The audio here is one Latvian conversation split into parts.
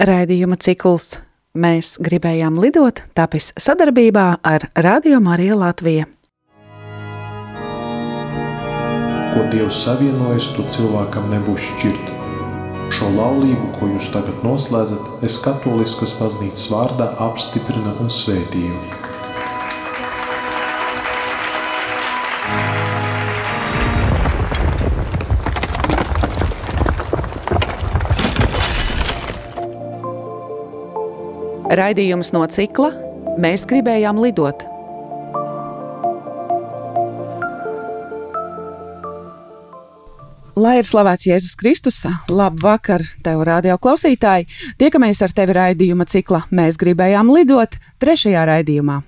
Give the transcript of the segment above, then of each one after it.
Raidījuma cikls Mēs gribējām lidot, tapis sadarbībā ar Radio Mariju Latviju. Ko Dievs savienojas, to cilvēkam nebūs šķirt. Šo laulību, ko jūs tagad noslēdzat, es katoliskas baznīcas vārdā apstiprinu un svētīju. Raidījums no cikla Mēs gribējām lidot. Lai ir slavēts Jēzus Kristus, labu vakaru, tev radio klausītāji! Tiekamies ar tevi raidījuma cikla Mēs gribējām lidot trešajā raidījumā.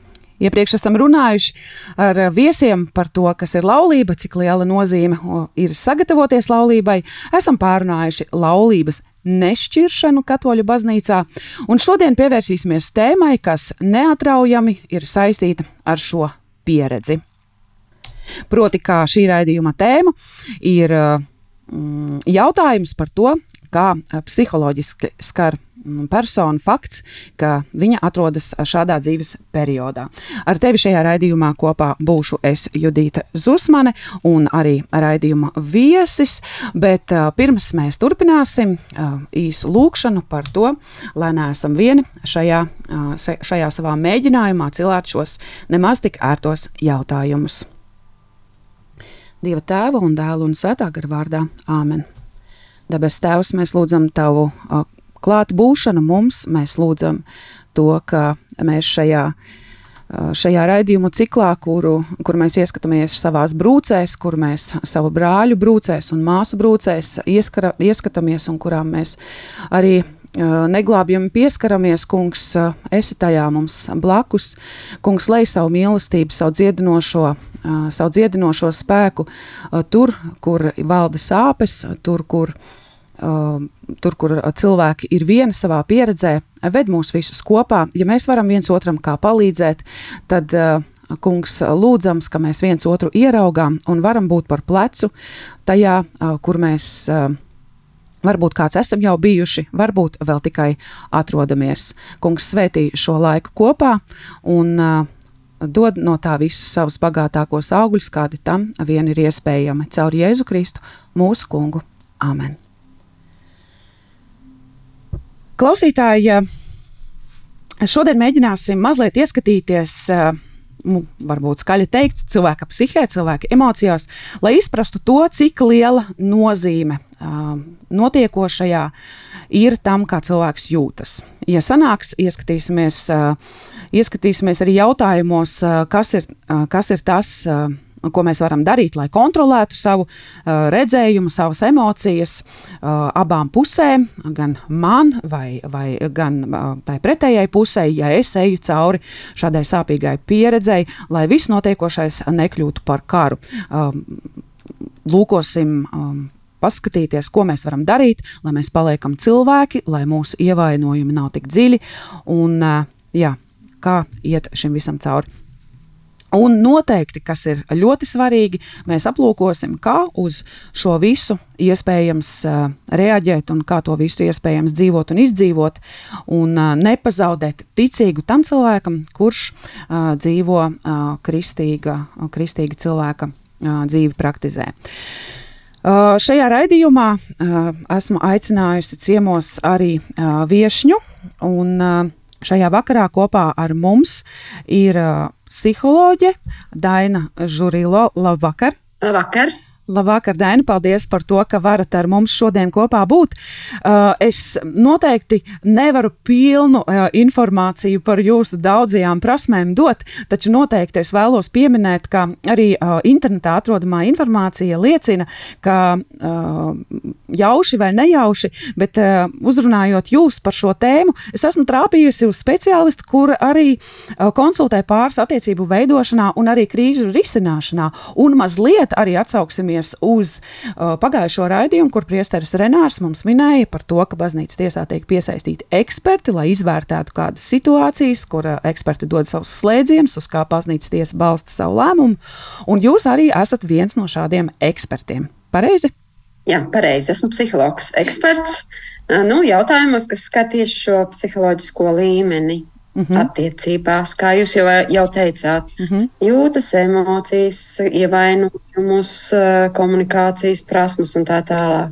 Iepriekš esam runājuši ar viesiem par to, kas ir laulība, cik liela nozīme ir sagatavoties laulībai. Esam pārunājuši laulības nešķiršanu katoļu baznīcā, un šodien pievērsīsimies tēmai, kas neatraujami ir saistīta ar šo pieredzi. Proti, kā šī raidījuma tēma ir mm, jautājums par to, kā psiholoģiski skar persona fakts, ka viņa atrodas šādā dzīves periodā. Ar tevi šajā raidījumā kopā būšu es Judita Zusmane un arī raidījuma viesis, bet uh, pirms mēs turpināsim uh, īsu lūkšanu par to, lai neesam vieni šajā, uh, šajā savā mēģinājumā cilāt šos nemaz tik ērtos jautājumus. Dieva tēva un dēla un svētā gara vārdā - Āmen. Debes Tēvs, mēs lūdzam Tavu uh, klātbūšanu mums. Mēs lūdzam to, ka mēs šajā, šajā raidījumu ciklā, kuru, kur mēs ieskatāmies savās brūcēs, kur mēs savu brāļu brūcēs un māsu brūcēs ieskara, ieskatāmies un kurām mēs arī neglābjami pieskaramies, kungs, esi tajā mums blakus. Kungs, lej savu mīlestību, savu dziedinošo, savu dziedinošo spēku tur, kur valda sāpes, tur, kur Um, tur, kur cilvēki ir vieni savā pieredzē, ved mūs visus kopā. Ja mēs varam viens otram kā palīdzēt, tad, uh, kungs, lūdzams, ka mēs viens otru ieraugām un varam būt par plecu tajā, uh, kur mēs. Uh, varbūt kāds esam jau bijuši, varbūt vēl tikai atrodamies. Kungs svētī šo laiku kopā un uh, dod no tā visus savus bagātākos augļus, kādi tam vien ir iespējami caur Jēzu Kristu, mūsu kungu. Āmen! Klausītāji, šodien mēģināsim mazliet ieskatīties. Nu, varbūt skaļi teikt, cilvēka psihē, cilvēka emocijās, lai izprastu to, cik liela nozīme uh, notiekošajā ir tam, kā cilvēks jūtas. Ja sanāks, ieskatīsimies, ieskatīsimies arī jautājumos, kas, ir, kas ir tas. Uh, ko mēs varam darīt, lai kontrolētu savu uh, redzējumu, savas emocijas uh, abām pusēm, gan man, vai, vai gan uh, tai pretējai pusē, ja es eju cauri šādai sāpīgai pieredzei, lai viss notiekošais nekļūtu par karu. Um, lūkosim. Um, paskatīties, ko mēs varam darīt, lai mēs paliekam cilvēki, lai mūsu ievainojumi nav tik dziļi un uh, jā, kā iet šim visam cauri. Un noteikti, kas ir ļoti svarīgi, mēs aplūkosim, kā uz šo visu iespējams uh, reaģēt un kā to visu iespējams dzīvot un izdzīvot, un uh, nepazaudēt ticīgu tam cilvēkam, kurš uh, dzīvo kristīga, kristīga cilvēka dzīvi praktizē. Šajā raidījumā esmu aicinājusi ciemos arī viešņu, un šajā vakarā kopā ar mums ir psiholoģe Daina Žurilo. Labvakar! Labvakar! Labvakar, Daina, paldies par to, ka varat ar mums šodien kopā būt. Uh, es noteikti nevaru pilnu uh, informāciju par jūsu daudzajām prasmēm dot, taču noteikti es vēlos pieminēt, ka arī uh, internetā atrodamā informācija liecina, ka jauši vai nejauši, bet uzrunājot jūs par šo tēmu, es esmu trāpījusi uz speciālistu, kur arī konsultē pāris attiecību veidošanā un arī krīžu risināšanā, un mazliet arī atsauksimies atcaucamies uz uh, pagājušo raidījumu, kur priesteris Renārs mums minēja par to, ka baznīcas tiesā tiek piesaistīti eksperti, lai izvērtētu kādas situācijas, kur uh, eksperti dod savus slēdzienus, uz kā baznīcas tiesa balsta savu lēmumu, un jūs arī esat viens no šādiem ekspertiem. Pareizi? Jā, pareizi. Esmu psihologs, eksperts. Nu, jautājumos, kas skar tieši šo psiholoģisko līmeni. Mm -hmm. Attiecībās, kā jūs jau, jau teicāt, mm -hmm. jūtas emocijas, ievainojumus, komunikācijas prasmes un tā tālāk.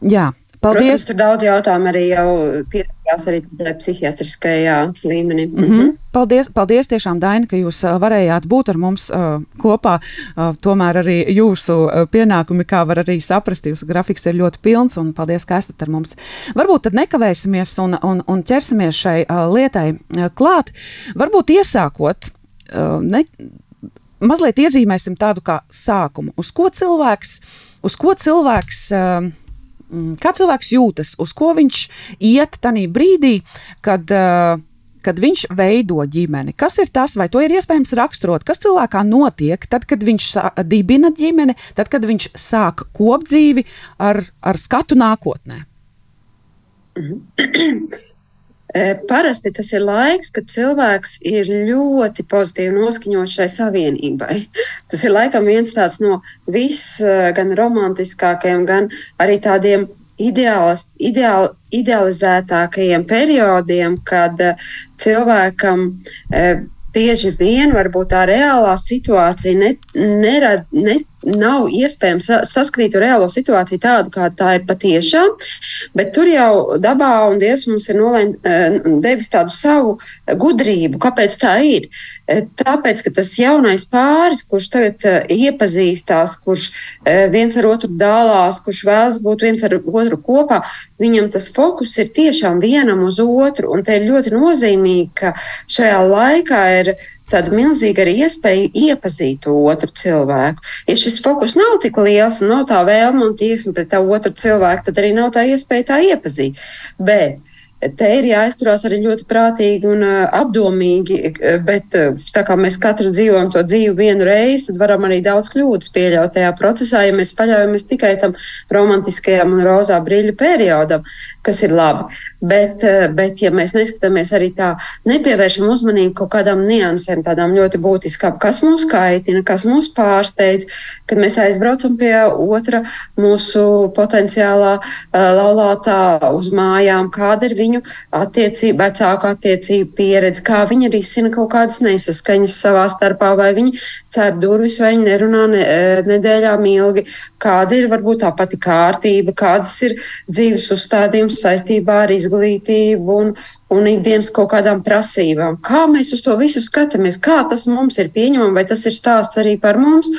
Jā, Paldies. Protams, tur daudz jautājumu arī jau piesakās arī psihiatriskajā līmenī. Mm -hmm. Paldies, paldies tiešām, Daina, ka jūs varējāt būt ar mums uh, kopā. Uh, tomēr arī jūsu pienākumi, kā var arī saprast, jūsu grafiks ir ļoti pilns, un paldies, ka esat ar mums. Varbūt tad nekavēsimies un, un, un ķersimies šai uh, lietai uh, klāt. Varbūt iesākot, uh, ne, mazliet iezīmēsim tādu kā sākumu, uz ko cilvēks, uz ko cilvēks uh, kā cilvēks jūtas, uz ko viņš iet tajā brīdī, kad, uh, kad viņš veido ģimeni. Kas ir tas, vai to ir iespējams raksturot, kas cilvēkā notiek tad, kad viņš dibina ģimeni, tad, kad viņš sāk kopdzīvi ar, ar skatu nākotnē? Parasti tas ir laiks, kad cilvēks ir ļoti pozitīvi noskaņots šai savienībai. Tas ir laikam viens tāds no vis, gan romantiskākajiem, gan arī tādiem ideālas, ideāl, idealizētākajiem periodiem, kad cilvēkam bieži vien varbūt tā reālā situācija ne, nerad, ne, nav iespējams saskatīt reālo situāciju tādu, kāda tā ir patiešām, bet tur jau dabā un Dievs mums ir nolēm, eh, devis tādu savu gudrību, kāpēc tā ir. Eh, tāpēc, ka tas jaunais pāris, kurš tagad eh, iepazīstās, kurš viens ar otru dālās, kurš vēlas būt viens ar otru kopā, viņam tas fokus ir tiešām vienam uz otru. Un te ir ļoti nozīmīgi, ka šajā laikā ir tāda milzīga arī iespēja iepazīt otru cilvēku. Ja šis fokus nav tik liels un nav tā vēlme un tieksme pret otru cilvēku, tad arī nav tā iespēja tā iepazīt. Bet te ir jāizturās arī ļoti prātīgi un uh, apdomīgi, bet uh, tā kā mēs katrs dzīvojam to dzīvi vienu reizi, tad varam arī daudz kļūdas pieļaut tajā procesā, ja mēs paļaujamies tikai tam romantiskajam un rozā brīļu periodam kas ir labi. Bet, eh, bet ja mēs neskatāmies arī tā, nepievēršam uzmanību kaut kādām niansēm, tādām ļoti būtiskām, kas mūs kaitina, kas mūs pārsteidz, kad mēs aizbraucam pie otra mūsu potenciālā uh, laulātā uz mājām, kāda ir viņu attiecība, vecāku attiecību pieredze, kā viņi risina kaut kādas nesaskaņas savā starpā, vai viņi cer durvis, vai viņi nerunā ne, eh, nedēļām ilgi, kāda ir varbūt tā pati kārtība, kādas ir dzīves uzstādījums saistībā ar izglītību un, un ikdienas kaut kādām prasībām. Kā mēs uz to visu skatāmies, kā tas mums ir pieņemams, vai tas ir stāsts arī par mums.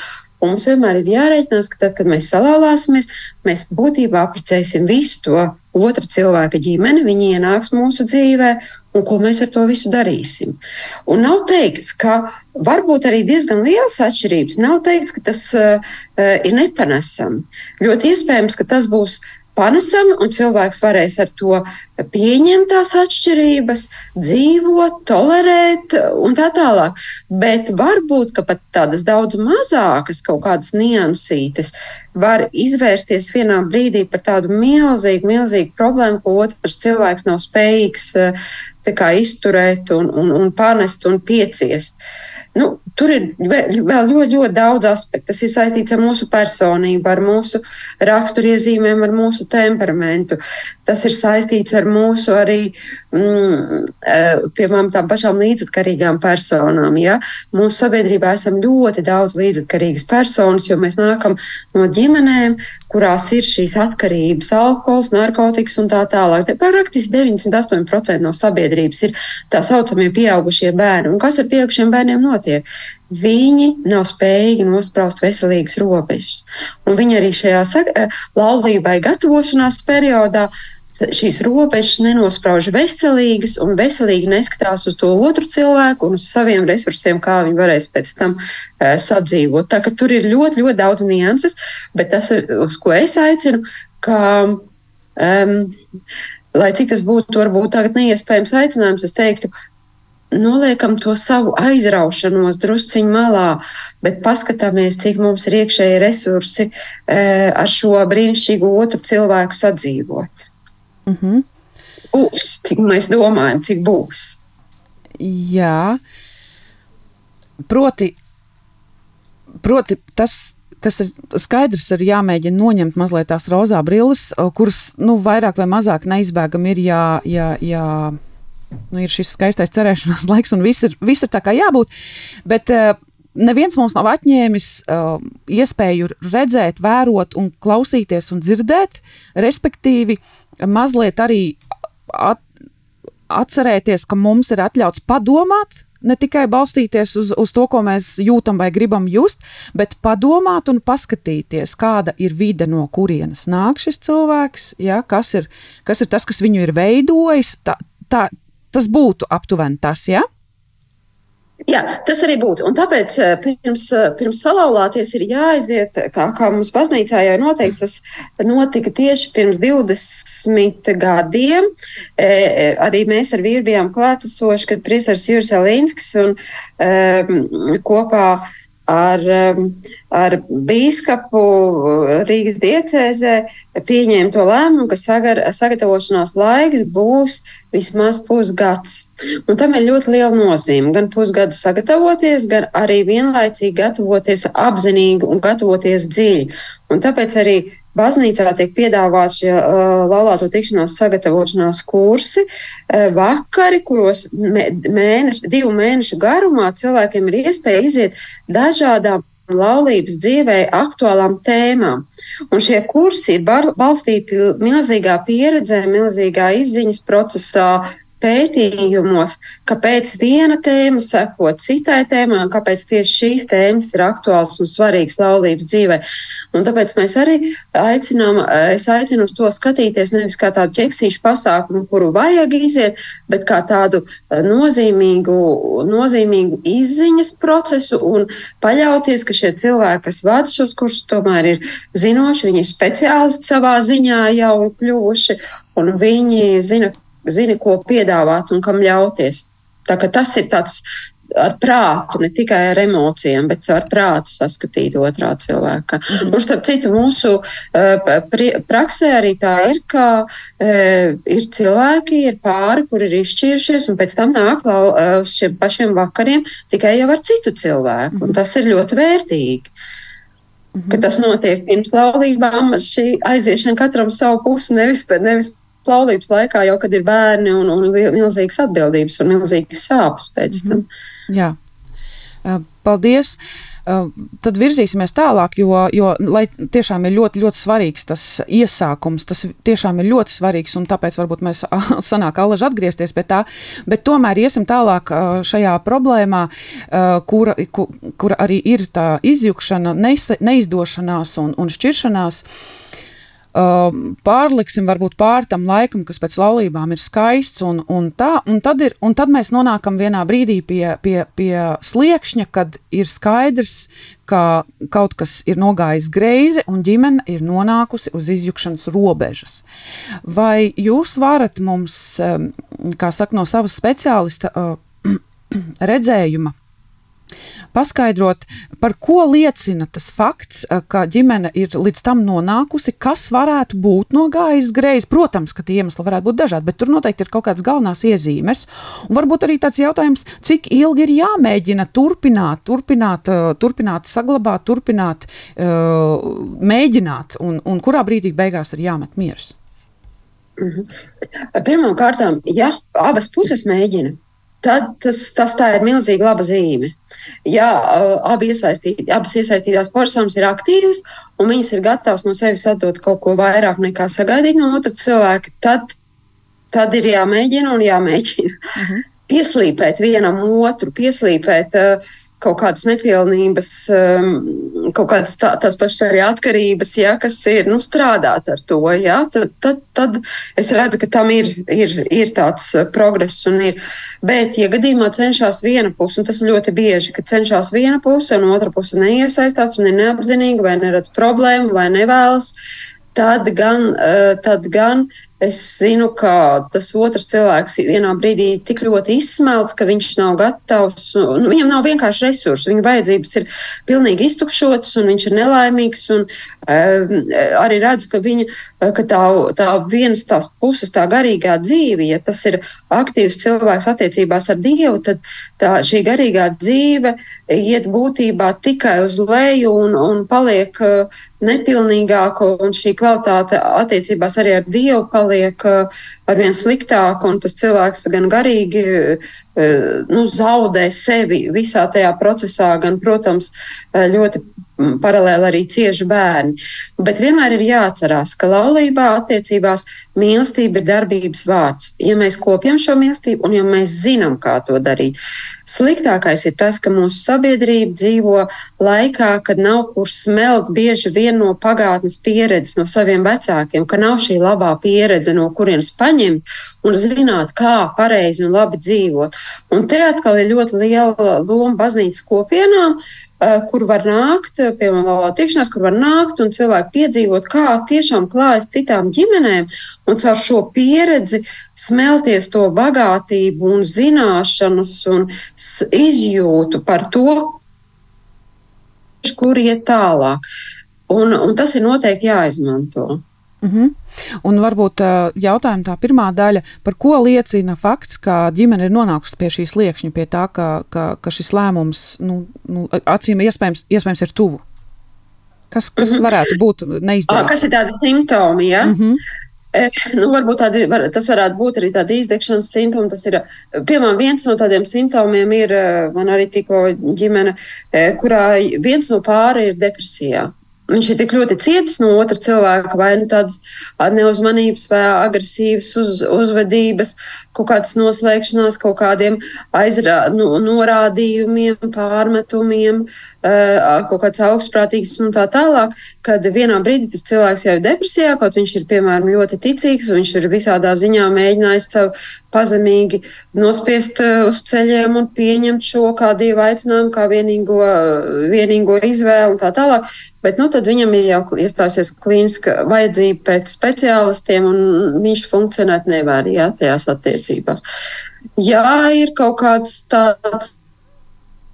Un mums vienmēr ir jārēķinās, ka tad, kad mēs salālāsimies, mēs būtībā apprecēsim visu to otra cilvēka ģimeni, viņi ienāks mūsu dzīvē, un ko mēs ar to visu darīsim. Un nav teikts, ka varbūt arī diezgan lielas atšķirības. Nav teikts, ka tas uh, ir nepanesami. Ļoti iespējams, ka tas būs panesami, un cilvēks varēs ar to pieņemt tās atšķirības, dzīvot, tolerēt un tā tālāk. Bet varbūt pat tādas daudz mazākas kaut kādas niansītes var izvērsties vienā brīdī par tādu milzīgu, milzīgu problēmu, ko otrs cilvēks nav spējīgs kā, izturēt un, un, un panest un pieciest. Nu, tur ir vēl ļoti, ļoti daudz aspektu. Tas ir saistīts ar mūsu personību, ar mūsu raksturiezīmēm, ar mūsu temperamentu. Tas ir saistīts ar mūsu arī, mm, eh, piemēram, tām pašām līdzatkarīgām personām. Ja? Mūsu sabiedrībā esam ļoti daudz līdzatkarīgas personas, jo mēs nākam no ģimenēm, kurās ir šīs atkarības, alkohols, narkotikas un tā tālāk. Praktiski 98% no sabiedrības ir tā saucamie pieaugušie bērni. Un kas ar pieaugušiem bērniem notiek? Viņi nav spējīgi nospraust veselīgas robežas. Un viņi arī šajā eh, laulībai gatavošanās periodā šīs robežas nenosprauž veselīgas un veselīgi neskatās uz to otru cilvēku un uz saviem resursiem, kā viņi varēs pēc tam uh, sadzīvot. Tā ka tur ir ļoti, ļoti daudz nianses, bet tas, uz ko es aicinu, ka, um, lai cik tas būtu varbūt tagad neiespējams aicinājums, es teiktu, noliekam to savu aizraušanos drusciņā malā, bet paskatāmies, cik mums ir iekšēji resursi e, ar šo brīnišķīgo otru cilvēku sadzīvot. Mm -hmm. Būs, cik mēs domājam, cik būs. Jā, proti, proti tas kas ir skaidrs, ir jāmēģina noņemt mazliet tās rozā brilles, kuras nu, vairāk vai mazāk neizbēgami ir jā. jā, jā Nu, ir šis skaistais cerēšanās laiks, un viss ir, viss ir tā kā jābūt. Bet uh, neviens mums nav atņēmis uh, iespēju redzēt, vērot, un klausīties un dzirdēt, respektīvi, mazliet arī at, atcerēties, ka mums ir atļauts padomāt, ne tikai balstīties uz, uz to, ko mēs jūtam vai gribam just, bet padomāt un paskatīties, kāda ir vide, no kurienes nāk šis cilvēks, ja, kas, ir, kas ir tas, kas viņu ir veidojis. Tā, tā, tas būtu aptuveni tas, ja? Jā, tas arī būtu. Un tāpēc eh, pirms, eh, pirms salauzties ir jāaiziet, kā, kā mums baznīcā jau noteikti tas notika tieši pirms 20 gadiem. E, arī mēs ar vīru bijām klātesoši, kad Priesteris Juris Alīnskis un e, kopā ar, um, ar bīskapu uh, Rīgas diecēzē pieņēma to lēmumu, ka sagar, sagatavošanās laiks būs vismaz pusgads. Un tam ir ļoti liela nozīme. Gan pusgadu sagatavoties, gan arī vienlaicīgi gatavoties apzinīgi un gatavoties dziļi. Un tāpēc arī Baznīcā tiek piedāvāti šie uh, laulāto tikšanās sagatavošanās kursi, uh, vakari, kuros mēneši, divu mēnešu garumā cilvēkiem ir iespēja iziet dažādām laulības dzīvē aktuālām tēmām. Un šie kursi ir balstīti milzīgā pieredzē, milzīgā izziņas procesā, pētījumos, kāpēc viena tēma seko citai tēmai un kāpēc tieši šīs tēmas ir aktuāls un svarīgas laulības dzīvē. Un tāpēc mēs arī aicinām, es aicinu uz to skatīties nevis kā tādu ķeksīšu pasākumu, kuru vajag iziet, bet kā tādu eh, nozīmīgu, nozīmīgu izziņas procesu un paļauties, ka šie cilvēki, kas vada šos kursus, tomēr ir zinoši, viņi ir speciālisti savā ziņā jau kļuvuši, un viņi zina, zini, ko piedāvāt un kam ļauties. Tā, tas ir tāds ar prātu, ne tikai ar emocijām, bet ar prātu saskatīt otrā cilvēka. Mm -hmm. Un, starp citu, mūsu uh, praksē arī tā ir, ka uh, ir cilvēki, ir pāri, kuri ir izšķīrušies, un pēc tam nāk uh, uz šiem pašiem vakariem tikai jau ar citu cilvēku. Mm -hmm. Tas ir ļoti vērtīgi. Mm -hmm. Ka tas notiek pirms laulībām, šī aiziešana katram savu pusi, nevis, nevis laulības laikā, jau kad ir bērni un, un milzīgas atbildības un milzīgas sāpes pēc tam. Mm -hmm. Jā. Paldies! Tad virzīsimies tālāk, jo, jo tiešām ir ļoti, ļoti svarīgs tas iesākums. Tas tiešām ir ļoti svarīgs, un tāpēc varbūt mēs sanāk alaži atgriezties pie tā. Bet tomēr iesim tālāk šajā problēmā, kura, kura arī ir tā izjukšana, neizdošanās un, un šķiršanās. Uh, pārliksim varbūt pār tam laikam, kas pēc laulībām ir skaists, un, un, tā, un, tad, ir, un tad mēs nonākam vienā brīdī pie, pie, pie sliekšņa, kad ir skaidrs, ka kaut kas ir nogājis greizi un ģimene ir nonākusi uz izjukšanas robežas. Vai jūs varat mums, um, kā saka, no savas speciālista uh, redzējuma, paskaidrot, par ko liecina tas fakts, eh, ka ģimene ir līdz tam nonākusi, kas varētu būt nogājis greizi. Protams, ka tie iemesli varētu būt dažādi, bet tur noteikti ir kaut kādas galvenās iezīmes. Un varbūt arī tāds jautājums, cik ilgi ir jāmēģina turpināt, turpināt, eh, turpināt saglabāt, turpināt, uh, mēģināt, un, un kurā brīdī beigās ir jāmet miers. -hmm. Pirmkārt, ja abas puses mēģina, tad tas, tas tā ir milzīga laba zīme. Ja abi iesaistīti, abas iesaistītās personas ir aktīvas un viņas ir gatavas no sevis atdot kaut ko vairāk nekā sagaidīt no otra cilvēka, tad, tad ir jāmēģina un jāmēģina. Uh mhm. -huh. Pieslīpēt vienam otru, pieslīpēt uh, kaut kādas nepilnības, um, kaut kādas tā, tās pašas arī atkarības, ja, kas ir nu, strādāt ar to. Ja, tad, tad, tad es redzu, ka tam ir, ir, ir tāds uh, progress. Ir. Bet, ja gadījumā cenšas viena puse, un tas ļoti bieži, ka cenšas viena puse, un otra puse neiesaistās, un ir neapzinīga, vai neredz problēmu, vai nevēlas, tad gan, uh, tad gan Es zinu, ka tas otrs cilvēks vienā brīdī tik ļoti izsmelts, ka viņš nav gatavs. Nu, viņam nav vienkārši resursi. Viņa vajadzības ir pilnīgi iztukšotas, un viņš ir nelaimīgs. Un, um, arī redzu, ka, viņa, ka tā, tā vienas tās puses, tā garīgā dzīve, ja tas ir aktīvs cilvēks attiecībās ar Dievu, tad tā, šī garīgā dzīve iet būtībā tikai uz leju un, un paliek uh, nepilnīgāka, un šī kvalitāte attiecībās arī ar Dievu paliek uh, arvien sliktāka, un tas cilvēks gan garīgi uh, nu, zaudē sevi visā tajā procesā, gan, protams, uh, ļoti paralēli arī cieši bērni. Bet vienmēr ir jāatcerās, ka laulībā attiecībās mīlestība ir darbības vārds. Ja mēs kopjam šo mīlestību un ja mēs zinām, kā to darīt, sliktākais ir tas, ka mūsu sabiedrība dzīvo laikā, kad nav kur smelt bieži vien no pagātnes pieredzes, no saviem vecākiem, ka nav šī labā pieredze, no kurienes paņemt un zināt, kā pareizi un labi dzīvot. Un te atkal ir ļoti liela loma baznīcas kopienām. Eh, kur var nākt, eh, piemēram, tikšanās, kur var nākt un cilvēki piedzīvot, kā tiešām klājas citām ģimenēm, un caur šo pieredzi smelties to bagātību un zināšanas un izjūtu par to, kur iet tālāk. Un, un tas ir noteikti jāizmanto. Mm -hmm. Un varbūt jautājuma tā pirmā daļa, par ko liecina fakts, ka ģimene ir nonākusi pie šīs liekšņa, pie tā, ka, ka, ka šis lēmums nu, nu, acīm iespējams, iespējams ir tuvu. Kas, kas -hmm. varētu būt neizdarāms? Kas ir tādi simptomi? Ja? Mm -hmm. Nu, varbūt tādi, var, tas varētu būt arī tādi izdegšanas simptomi. Tas ir, piemēram, viens no tādiem simptomiem ir, man arī tikko ģimene, kurā viens no pāri ir depresijā. Viņš ir tik ļoti cietis no otra cilvēka, vai nu tādas neuzmanības, vai agresīvas uz, uzvedības, kaut kādas noslēgšanās, kaut kādiem aizrā, nu, norādījumiem, pārmetumiem, kaut kāds augstprātīgs un tā tālāk. Kad vienā brīdī tas cilvēks jau ir depresijā, kaut viņš ir, piemēram, ļoti ticīgs, viņš ir visādā ziņā mēģinājis savu pazemīgi nospiest uz ceļiem un pieņemt šo kā dievu aicinājumu, kā vienīgo, vienīgo izvēli un tā tālāk. Bet nu, tad viņam ir jau iestājusies klīniska vajadzība pēc speciālistiem, un viņš funkcionēt nevar jā, tajās attiecībās. Jā, ir kaut kāds tāds,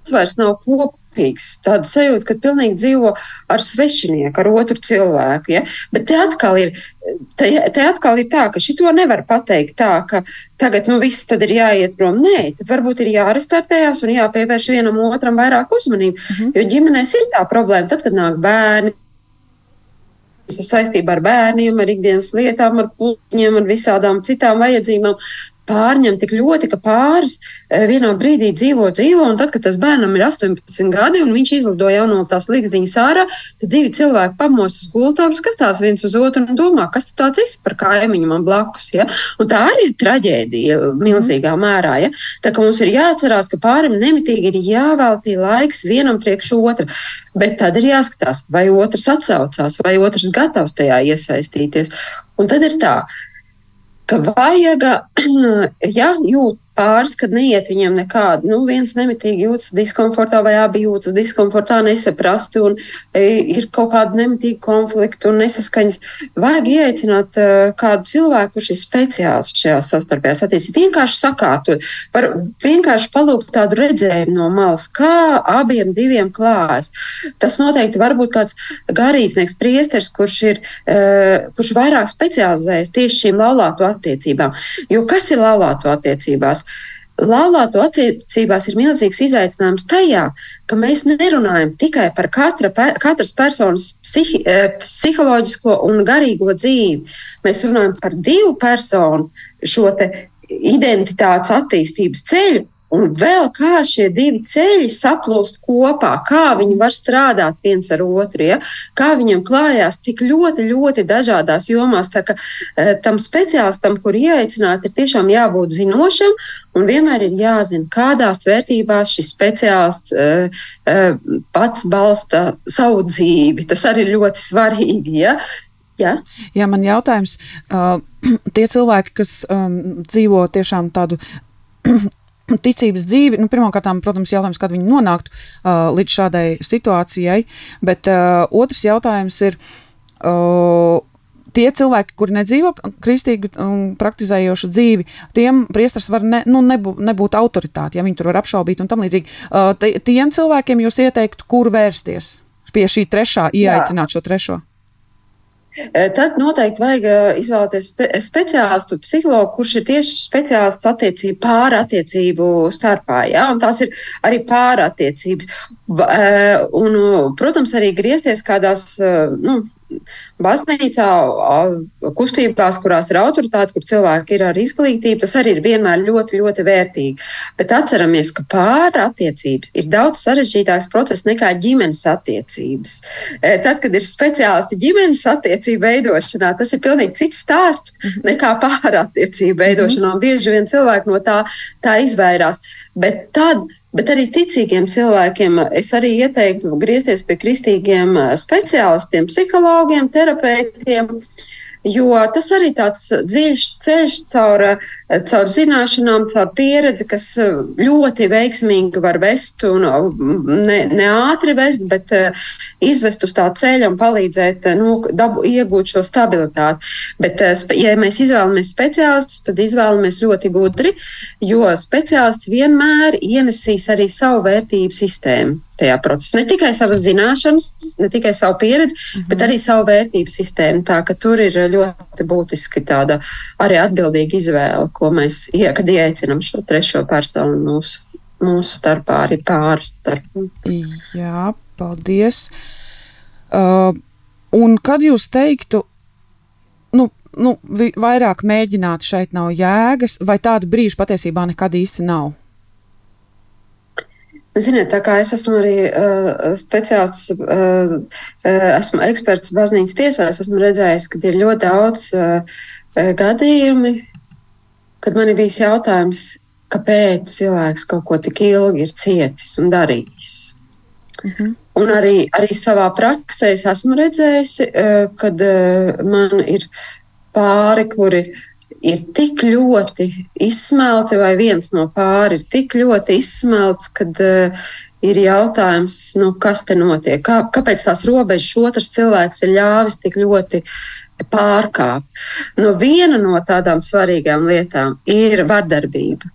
tas vairs nav kopā kopīgs. Tāda sajūta, ka pilnīgi dzīvo ar svešinieku, ar otru cilvēku. Ja? Bet te atkal ir, te, te atkal ir tā, ka šito nevar pateikt tā, ka tagad nu, viss ir jāiet prom. Nē, tad varbūt ir jārestartējās un jāpievērš vienam otram vairāk uzmanību. Mhm. -huh. Jo ģimenēs ir tā problēma, tad, kad nāk bērni. Saistībā ar bērniem, ar ikdienas lietām, ar puķiem, ar visādām citām vajadzībām pārņem tik ļoti, ka pāris e, vienā brīdī dzīvo, dzīvo, un tad, kad tas bērnam ir 18 gadi un viņš izlido jau no tās līgzdiņas ārā, tad divi cilvēki pamostas gultā un skatās viens uz otru un domā, kas tas ir par kaimiņu man blakus. Ja? Un tā arī ir traģēdija milzīgā mērā. Ja? Tā kā mums ir jāatcerās, ka pārim nemitīgi ir jāveltī laiks vienam priekš otra, bet tad ir jāskatās, vai otrs atsaucās, vai otrs gatavs tajā iesaistīties. Un tad ir tā, ka vajag, ja jūt pāris, kad neiet viņiem nekādi. Nu, viens nemitīgi jūtas diskomfortā, vai abi jūtas diskomfortā, nesaprasti, un e, ir kaut kāda nemitīga konflikta un nesaskaņas. Vajag ieaicināt uh, kādu cilvēku, kurš ir speciālists šajās savstarpējās attiecībās. Vienkārši sakārtot, var vienkārši palūgt tādu redzējumu no malas, kā abiem diviem klājas. Tas noteikti var būt kāds garīdznieks, priesteris, kurš ir, uh, kurš vairāk specializējas tieši šīm laulāto attiecībām. Jo kas ir laulāto attiecībās? Laulāto attiecībās ir milzīgs izaicinājums tajā, ka mēs nerunājam tikai par katra, katras personas psihi, e, psiholoģisko un garīgo dzīvi. Mēs runājam par divu personu šo identitātes attīstības ceļu, Un vēl kā šie divi ceļi saplūst kopā, kā viņi var strādāt viens ar otru, ja? kā viņiem klājās tik ļoti, ļoti dažādās jomās. Tā ka e, tam speciālistam, kur ieaicināt, ir tiešām jābūt zinošam un vienmēr ir jāzina, kādās vērtībās šis speciālists e, e, pats balsta savu dzīvi. Tas arī ir ļoti svarīgi. Ja? Jā. Jā, man jautājums, uh, tie cilvēki, kas um, dzīvo tiešām tādu ticības dzīvi. Nu, Pirmkārt, protams, jautājums, kad viņi nonāktu uh, līdz šādai situācijai, bet uh, otrs jautājums ir. Uh, tie cilvēki, kuri nedzīvo kristīgu un praktizējošu dzīvi, tiem priesteris var ne, nu, nebūt, nebūt autoritāte, ja viņi tur var apšaubīt un tam līdzīgi. Uh, tiem cilvēkiem jūs ieteiktu, kur vērsties pie šī trešā, ieaicināt Jā. šo trešo. Tad noteikti vajag izvēlēties spe speciālistu, psihologu, kurš ir tieši speciālists attiecību, pārattiecību starpā. Ja? Un tās ir arī pārattiecības. Un, protams, arī griezties kādās nu, baznīcā, kustībās, kurās ir autoritāte, kur cilvēki ir ar izglītību, tas arī ir vienmēr ļoti, ļoti vērtīgi. Bet atceramies, ka pāra attiecības ir daudz sarežģītāks process nekā ģimenes attiecības. E, tad, kad ir speciālisti ģimenes attiecību veidošanā, tas ir pilnīgi cits stāsts mhm. nekā pāra attiecību veidošanā. Un bieži vien cilvēki no tā, tā izvairās. Bet tad, Bet arī ticīgiem cilvēkiem es arī ieteiktu griezties pie kristīgiem speciālistiem, psihologiem, terapeitiem. Jo tas arī tāds dziļš ceļš caur, caur zināšanām, caur pieredzi, kas ļoti veiksmīgi var vest un ne, ne ātri vest, bet izvest uz tā ceļa un palīdzēt nu, dabu, iegūt šo stabilitāti. Bet, ja mēs izvēlamies speciālistus, tad izvēlamies ļoti gudri, jo speciālists vienmēr ienesīs arī savu vērtību sistēmu tajā procesā. Ne tikai savas zināšanas, ne tikai savu pieredzi, mm -hmm. bet arī savu vērtību sistēmu. Tā ka tur ir ļoti būtiski tāda arī atbildīga izvēle, ko mēs kad ieaicinām šo trešo personu mūsu, mūsu starpā, arī pāris starpā. Jā, paldies. Uh, un kad jūs teiktu, nu, nu, vairāk mēģināt šeit nav jēgas, vai tādu brīžu patiesībā nekad īsti nav? Ziniet, tā kā es esmu arī uh, speciālists, uh, uh, esmu eksperts baznīcas tiesās, esmu redzējis, ka ir ļoti daudz uh, gadījumi, kad man bijis jautājums, kāpēc cilvēks kaut ko tik ilgi ir cietis un darījis. Uh mhm. -huh. Un arī, arī savā praksē es esmu redzējusi, uh, kad uh, man ir pāri, kuri uh, ir tik ļoti izsmelti, vai viens no pāri ir tik ļoti izsmelts, kad uh, ir jautājums, nu, kas te notiek, Kā, kāpēc tās robežas otrs cilvēks ir ļāvis tik ļoti pārkāpt. No viena no tādām svarīgām lietām ir vardarbība.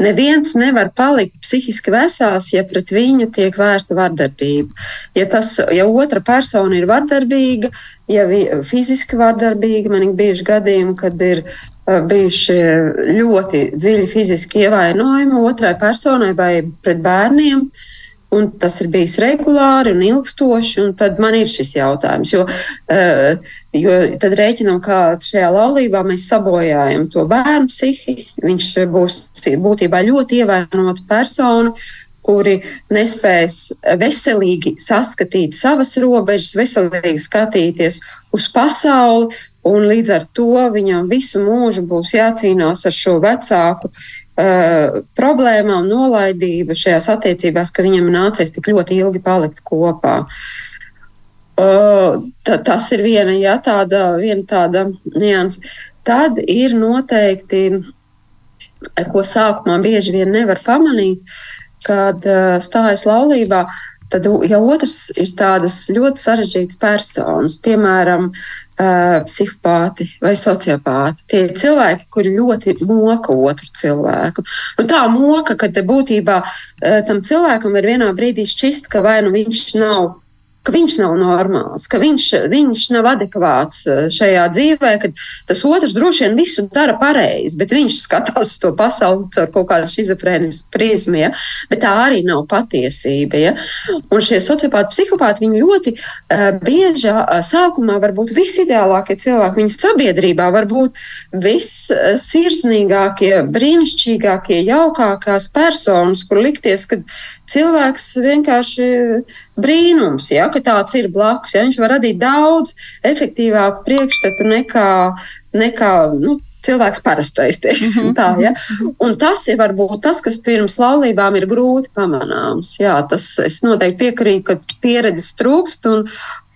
Neviens nevar palikt psihiski vesels, ja pret viņu tiek vērsta vardarbība. Ja, tas, ja otra persona ir vardarbīga, ja vi, fiziski vardarbīga, man ir bijuši gadījumi, kad ir uh, bijuši ļoti dziļi fiziski ievainojumi otrai personai vai pret bērniem. Uh, Un tas ir bijis regulāri un ilgstoši, un tad man ir šis jautājums. Jo, uh, jo tad rēķinām, ka šajā laulībā mēs sabojājam to bērnu psihi. Viņš būs būtībā ļoti ievainota persona, kuri nespēs veselīgi saskatīt savas robežas, veselīgi skatīties uz pasauli, un līdz ar to viņam visu mūžu būs jācīnās ar šo vecāku uh, problēmām, nolaidību šajās attiecībās, ka viņam nācies tik ļoti ilgi palikt kopā. Uh, ta, tas ir viena, ja, tāda, viena tāda nianses. Tad ir noteikti, ko sākumā bieži vien nevar pamanīt, kad uh, stājas laulībā, Tad, ja otrs ir tādas ļoti sarežģītas personas, piemēram, uh, psihopāti vai sociopāti, tie ir cilvēki, kuri ļoti moka otru cilvēku. Un tā moka, ka būtībā uh, tam cilvēkam ir vienā brīdī šķist, ka vai nu viņš nav ka viņš nav normāls, ka viņš, viņš nav adekvāts eh, šajā dzīvē, ka tas otrs droši vien visu dara pareizi, bet viņš skatās to pasauli caur kaut kādu schizofrēnisku prizmu, ja? bet tā arī nav patiesība. Ja? Un šie sociopāti, psihopāti, viņi ļoti uh, bieži uh, sākumā var būt visideālākie cilvēki. Viņa sabiedrībā var būt vissirsnīgākie, brīnišķīgākie, jaukākās personas, kur likties, ka cilvēks vienkārši brīnums, ja, ka tāds ir blakus. Ja, viņš var radīt daudz efektīvāku priekšstatu nekā, nekā nu, cilvēks parastais. Teiksim, tā, ja? Un tas ir varbūt tas, kas pirms laulībām ir grūti pamanāms. Jā, tas es noteikti piekrītu, ka pieredzes trūkst. Un,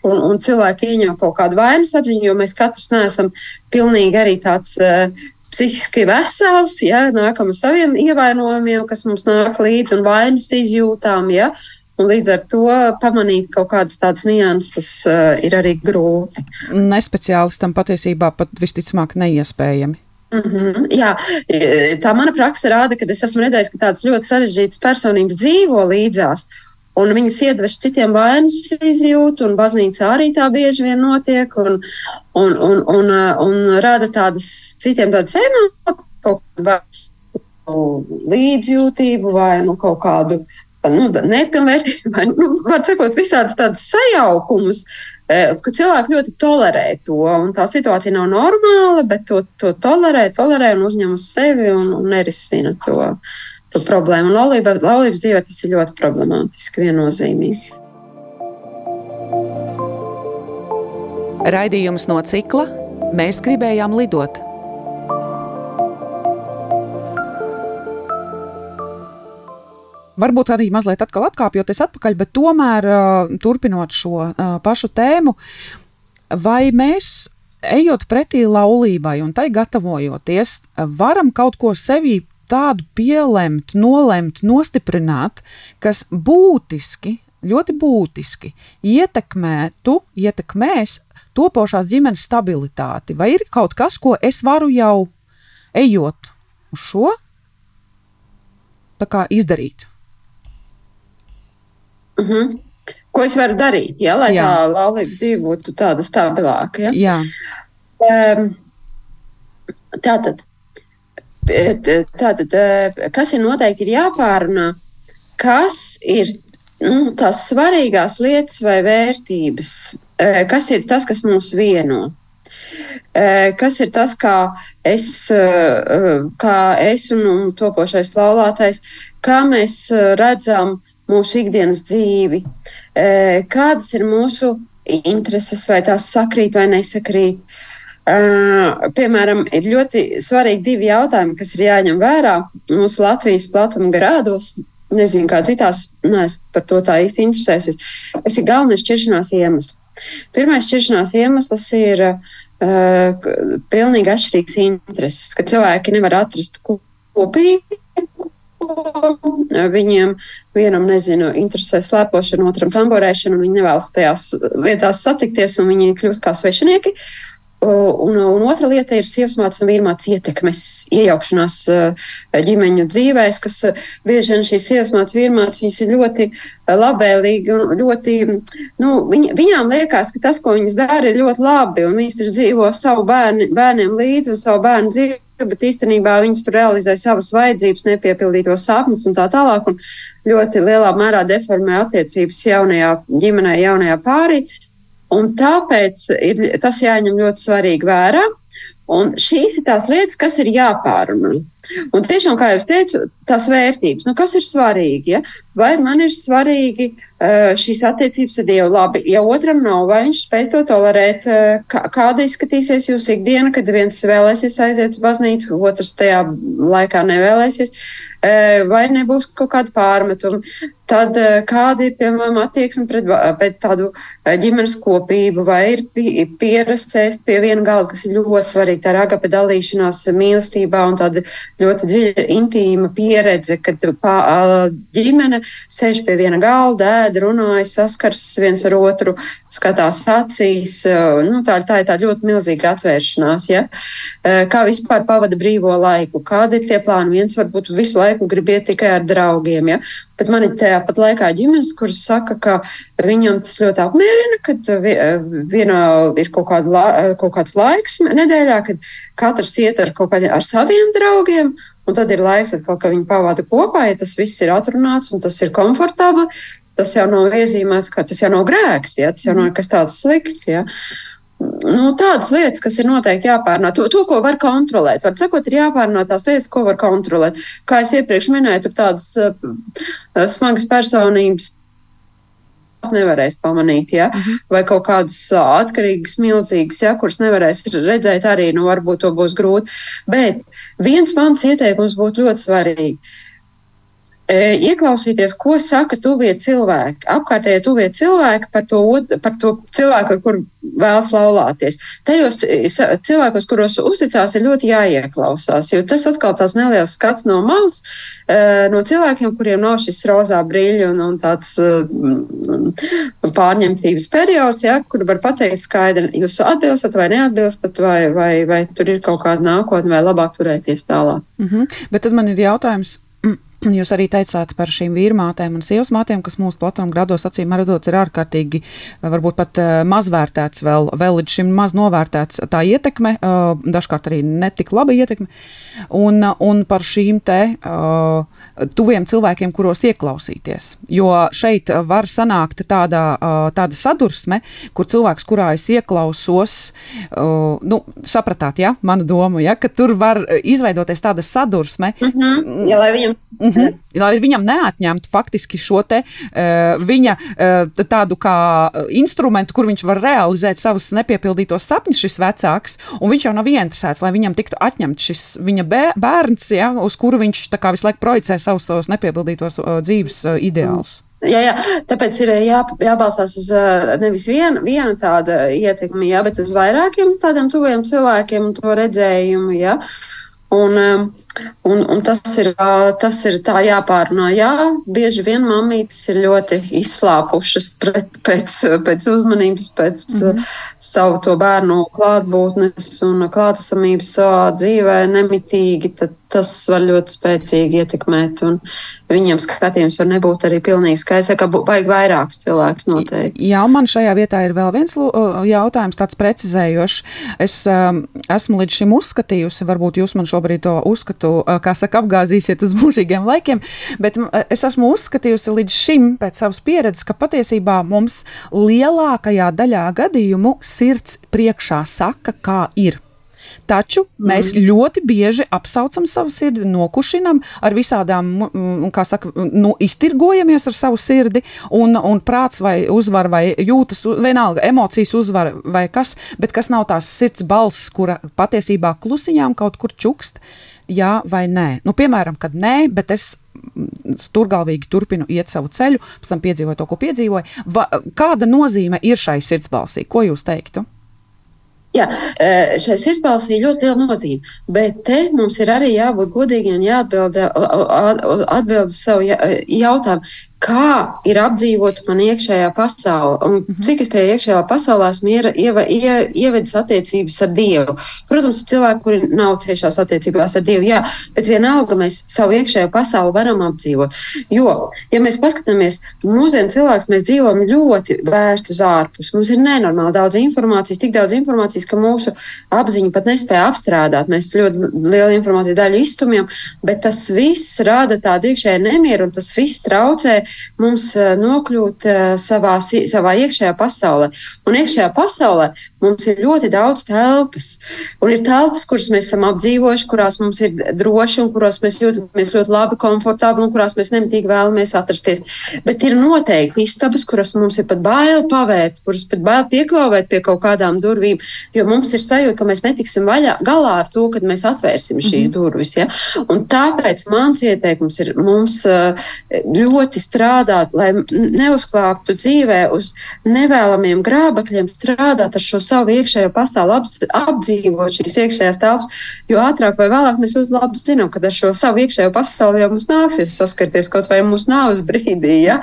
Un, un cilvēki ieņem kaut kādu vainas apziņu, jo mēs katrs neesam pilnīgi arī tāds uh, psihiski vesels, ja nākam ar saviem ievainojumiem, kas mums nāk līdzi un vainas izjūtām. Ja, Un līdz ar to pamanīt kaut kādas tādas nianses uh, ir arī grūti. Nespeciālistam patiesībā pat visticamāk neiespējami. Mm -hmm, jā, tā mana praksa rāda, ka es esmu redzējis, ka tādas ļoti sarežģītas personības dzīvo līdzās. Un viņas iedvež citiem vainas izjūtu, un baznīcā arī tā bieži vien notiek, un, un, un, un, un rada tādas citiem tādas emocijas, kādu līdzjūtību vai nu, kaut kādu nu, nepilnvērtību, vai, nu, sakot, visādas tādas sajaukumus, e, ka cilvēki ļoti tolerē to. Tā situācija nav normāla, bet to, to tolerē, tolerē un uzņem uz sevi un, un nerisina to, to problēmu. Un laulība, laulības dzīvē tas ir ļoti problemātiski, viennozīmīgi. Raidījums no cikla Mēs gribējām lidot. Varbūt arī mazliet atkal atkāpjoties atpakaļ, bet tomēr uh, turpinot šo uh, pašu tēmu, vai mēs, ejot pretī laulībai un tai gatavojoties, varam kaut ko sevī tādu pielemt, nolemt, nostiprināt, kas būtiski, ļoti būtiski ietekmētu, ietekmēs topošās ģimenes stabilitāti? Vai ir kaut kas, ko es varu jau ejot uz šo izdarīt? Uh mhm. -huh. Ko es varu darīt, ja, lai Jā. tā laulības dzīve būtu tāda stabilāka? Ja? Jā. Um, tātad, tātad, kas ir noteikti ir jāpārunā, kas ir nu, tās svarīgās lietas vai vērtības, kas ir tas, kas mūs vieno. Kas ir tas, kā es, kā es un, un topošais laulātais, kā mēs redzam mūsu ikdienas dzīvi, e, kādas ir mūsu intereses, vai tās sakrīt vai nesakrīt. Uh, piemēram, ir ļoti svarīgi divi jautājumi, kas ir jāņem vērā mūsu Latvijas platuma grādos. Nezinu, kā citās, neesmu par to tā īsti interesējusies. Tas ir galvenais šķiršanās iemesls. Pirmais šķiršanās iemesls ir uh, pilnīgi atšķirīgs intereses, ka cilvēki nevar atrast kopīgi Viņiem vienam, nezinu, interesē slēpošana, otram tamborēšana, un viņi nevēlas tajās lietās satikties, un viņi kļūst kā svešinieki. Un, un otra lieta ir sievas mātes un vīrmātes ietekmes, iejaukšanās ģimeņu dzīvēs, kas bieži vien šīs sievas mātes, vīrmātes, viņas ir ļoti labvēlīgi un ļoti, nu, viņ, viņām liekas, ka tas, ko viņas dara, ir ļoti labi, un viņas taču dzīvo savu bērni, bērniem līdzi un savu bērnu dzīvi bet īstenībā viņas tur realizē savas vajadzības, nepiepildītos sapņus un tā tālāk. Un ļoti lielā mērā deformē attiecības jaunajā ģimenē, jaunajā pārī. Un tāpēc ir, tas jāņem ļoti svarīgi vērā. Un šīs ir tās lietas, kas ir jāpārunā. Un tiešām, kā jau teicu, tās vērtības, nu, kas ir svarīgi. Ja? Vai man ir svarīgi uh, šīs attiecības ar Dievu? Labi, ja otram nav, vai viņš spēs to tolerēt, kā, kāda izskatīsies jūsu ikdiena, kad viens vēlēsies aiziet uz baznīcu, otrs tajā laikā nevēlēsies. Uh, vai nebūs kaut kāda pārmetuma. Tad kāda ir, piemēram, attieksme pret, pret tādu ģimenes kopību, vai ir pierasts ēst pie viena galda, kas ir ļoti svarīgi, tā ir agape dalīšanās mīlestībā un tāda ļoti dziļa, intīma pieredze, kad pā, ģimene sēž pie viena galda, ēd, runājas, saskars viens ar otru, skatās acīs. Nu, tā, tā ir tā ļoti milzīga atvēršanās. Ja? Kā vispār pavada brīvo laiku? Kādi ir tie plāni? Viens varbūt visu laiku grib iet tikai ar draugiem. Ja? Bet man ir tāpat laikā ģimenes, kuras saka, ka viņam tas ļoti apmierina, ka vienā ir kaut, kāda, kaut kāds laiks nedēļā, kad katrs iet ar, kādiem, ar saviem draugiem. Un tad ir laiks, atkal, ka viņi pavada kopā, ja tas viss ir atrunāts un tas ir komfortabli. Tas jau nav iezīmēts, ka tas jau nav grēks, ja? tas jau nav kas tāds slikts. Ja? Nu, tādas lietas, kas ir noteikti jāpārnā. To, to, ko var kontrolēt. Var sakot, ir jāpārnā tās lietas, ko var kontrolēt. Kā es iepriekš minēju, tur tādas uh, smagas personības. Tas nevarēs pamanīt, ja? mhm. vai kaut kādas atkarīgas, milzīgas, ja, kuras nevarēs redzēt, arī nu, varbūt to būs grūti. Bet viens mans ieteikums būtu ļoti svarīgs ieklausīties, ko saka tuvie cilvēki, apkārtējie tuvie cilvēki par to, par to cilvēku, ar kuru vēlas laulāties. Tajos cilvēkos, kuros uzticās, ir ļoti jāieklausās, jo tas atkal tās neliels skats no malas, no cilvēkiem, kuriem nav šis rozā brīļu un, un tāds pārņemtības periods, ja, kur var pateikt skaidri, jūs atbilstat vai neatbilstat, vai, vai, vai tur ir kaut kāda nākotne, vai labāk turēties tālāk. Mm -hmm. Bet tad man ir jautājums Jūs arī teicāt par šīm vīrmātēm un sievas mātēm, kas mūsu platām grados acīm redzot, ir ārkārtīgi, varbūt pat uh, mazvērtēts, vēl, vēl līdz šim maz novērtēts tā ietekme, uh, dažkārt arī netik laba ietekme, un, un par šīm te uh, tuviem cilvēkiem, kuros ieklausīties. Jo šeit var sanākt tāda, uh, tāda sadursme, kur cilvēks, kurā es ieklausos, nu, sapratāt, ja, mana doma, ja, ka tur var izveidoties tāda sadursme. Mm -hmm. ja, lai viņam Mm -hmm. Lai viņam neatņemtu faktiski šo te, uh, viņa uh, tādu kā instrumentu, kur viņš var realizēt savus nepiepildītos sapņus, šis vecāks, un viņš jau nav ieinteresēts, lai viņam tiktu atņemts šis viņa bērns, ja, uz kuru viņš visu laiku projicē savus tos nepiepildītos uh, dzīves uh, ideālus. Jā, jā, tāpēc ir jā, jābalstās uz nevis viena, viena tāda ietekme, jā, bet uz vairākiem tādiem tuviem cilvēkiem un to redzējumu. Jā. Un, Un, un tas, ir, tas ir tā jāpārunā. Jā, bieži vien mammītes ir ļoti izslāpušas pret, pēc, pēc uzmanības, pēc mm -hmm. savu to bērnu klātbūtnes un klātesamības savā dzīvē nemitīgi. Tad tas var ļoti spēcīgi ietekmēt. Viņiem skatījums var nebūt arī pilnīgi skaists, ka vajag vairākus cilvēkus noteikti. Jā, man šajā vietā ir vēl viens jautājums, tāds precizējošs. Es um, esmu līdz šim uzskatījusi, varbūt jūs man šobrīd to uzskatāt tu, kā saka, apgāzīsiet uz mūžīgiem laikiem. Bet es esmu uzskatījusi līdz šim, pēc savas pieredzes, ka patiesībā mums lielākajā daļā gadījumu sirds priekšā saka, kā ir. Taču mēs mm. ļoti bieži apsaucam savu sirdi, nokušinam ar visādām, kā saka, nu, iztirgojamies ar savu sirdi, un, un prāts vai uzvar, vai jūtas, vienalga, emocijas uzvar, vai kas, bet kas nav tās sirds balss, kura patiesībā klusiņām kaut kur čukst jā vai nē. Nu, piemēram, kad nē, bet es turgalvīgi turpinu iet savu ceļu, pēc tam piedzīvoju to, ko piedzīvoju. Va, kāda nozīme ir šai sirdsbalsī? Ko jūs teiktu? Jā, e, šai sirdsbalsī ļoti liela nozīme, bet te mums ir arī jābūt godīgiem un jāatbild atbild uz savu jautājumu kā ir apdzīvota man iekšējā pasaule un mhm. cik es tajā iekšējā pasaulē esmu ieva, ie, ievedis attiecības ar Dievu. Protams, cilvēki, kuri nav ciešās attiecībās ar Dievu, jā, bet vienalga mēs savu iekšējo pasauli varam apdzīvot. Jo, ja mēs paskatāmies, mūsdienu cilvēks mēs dzīvojam ļoti vērsti uz ārpus. Mums ir nenormāli daudz informācijas, tik daudz informācijas, ka mūsu apziņa pat nespēja apstrādāt. Mēs ļoti lielu informācijas daļu iztumjam, bet tas viss rada tādu iekšēju nemieru un tas viss traucē mums eh, nokļūt eh, savā, savā iekšējā pasaulē. Un iekšējā pasaulē mums ir ļoti daudz telpas. Un ir telpas, kuras mēs esam apdzīvojuši, kurās mums ir droši un kurās mēs jūtamies ļoti labi, komfortabli un kurās mēs nemitīgi vēlamies atrasties. Bet ir noteikti istabas, kuras mums ir pat bail pavērt, kuras pat bail pieklauvēt pie kaut kādām durvīm, jo mums ir sajūta, ka mēs netiksim vaļā, galā ar to, kad mēs atvērsim šīs mm -hmm. durvis. Ja? Un tāpēc mans ieteikums ir mums eh, ļoti strādāt strādāt, lai neuzklāptu dzīvē uz nevēlamiem grābekļiem, strādāt ar šo savu iekšējo pasauli, apdzīvot šīs iekšējās telpas. Jo ātrāk vai vēlāk mēs ļoti labi zinām, ka ar šo savu iekšējo pasauli jau mums nāksies saskarties kaut vai mūsu nāves brīdī. Ja?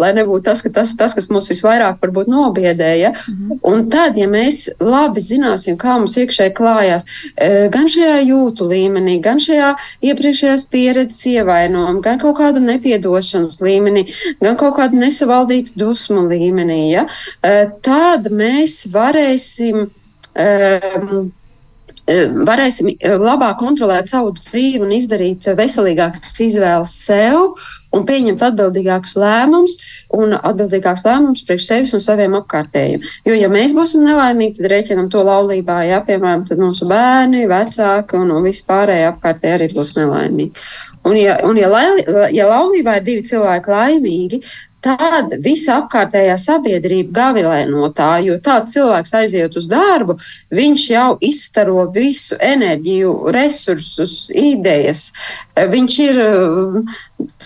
Lai nebūtu tas, ka tas, tas kas mūs visvairāk varbūt nobiedē. Ja? Mhm. Un tad, ja mēs labi zināsim, kā mums iekšēji klājās, e, gan šajā jūtu līmenī, gan šajā iepriekšējās pieredzes ievainojumā, gan kaut kāda nepiedošanas līmenī, līmenī, gan kaut kādu nesavaldītu dusmu līmenī, ja, eh, tad mēs varēsim. Um, varēsim labāk kontrolēt savu dzīvi un izdarīt veselīgākas izvēles sev un pieņemt atbildīgākus lēmumus un atbildīgākus lēmumus priekš sevis un saviem apkārtējiem. Jo, ja mēs būsim nelaimīgi, tad rēķinam to laulībā, ja, piemēram, mūsu bērni, vecāki un, un vispārējie apkārtēji arī būs nelaimīgi. Un, ja, un ja, lai, ja laulībā ir divi cilvēki laimīgi, tad visa apkārtējā sabiedrība gavilē no tā, jo tāds cilvēks aiziet uz darbu, viņš jau izstaro visu enerģiju, resursus, idejas. Viņš ir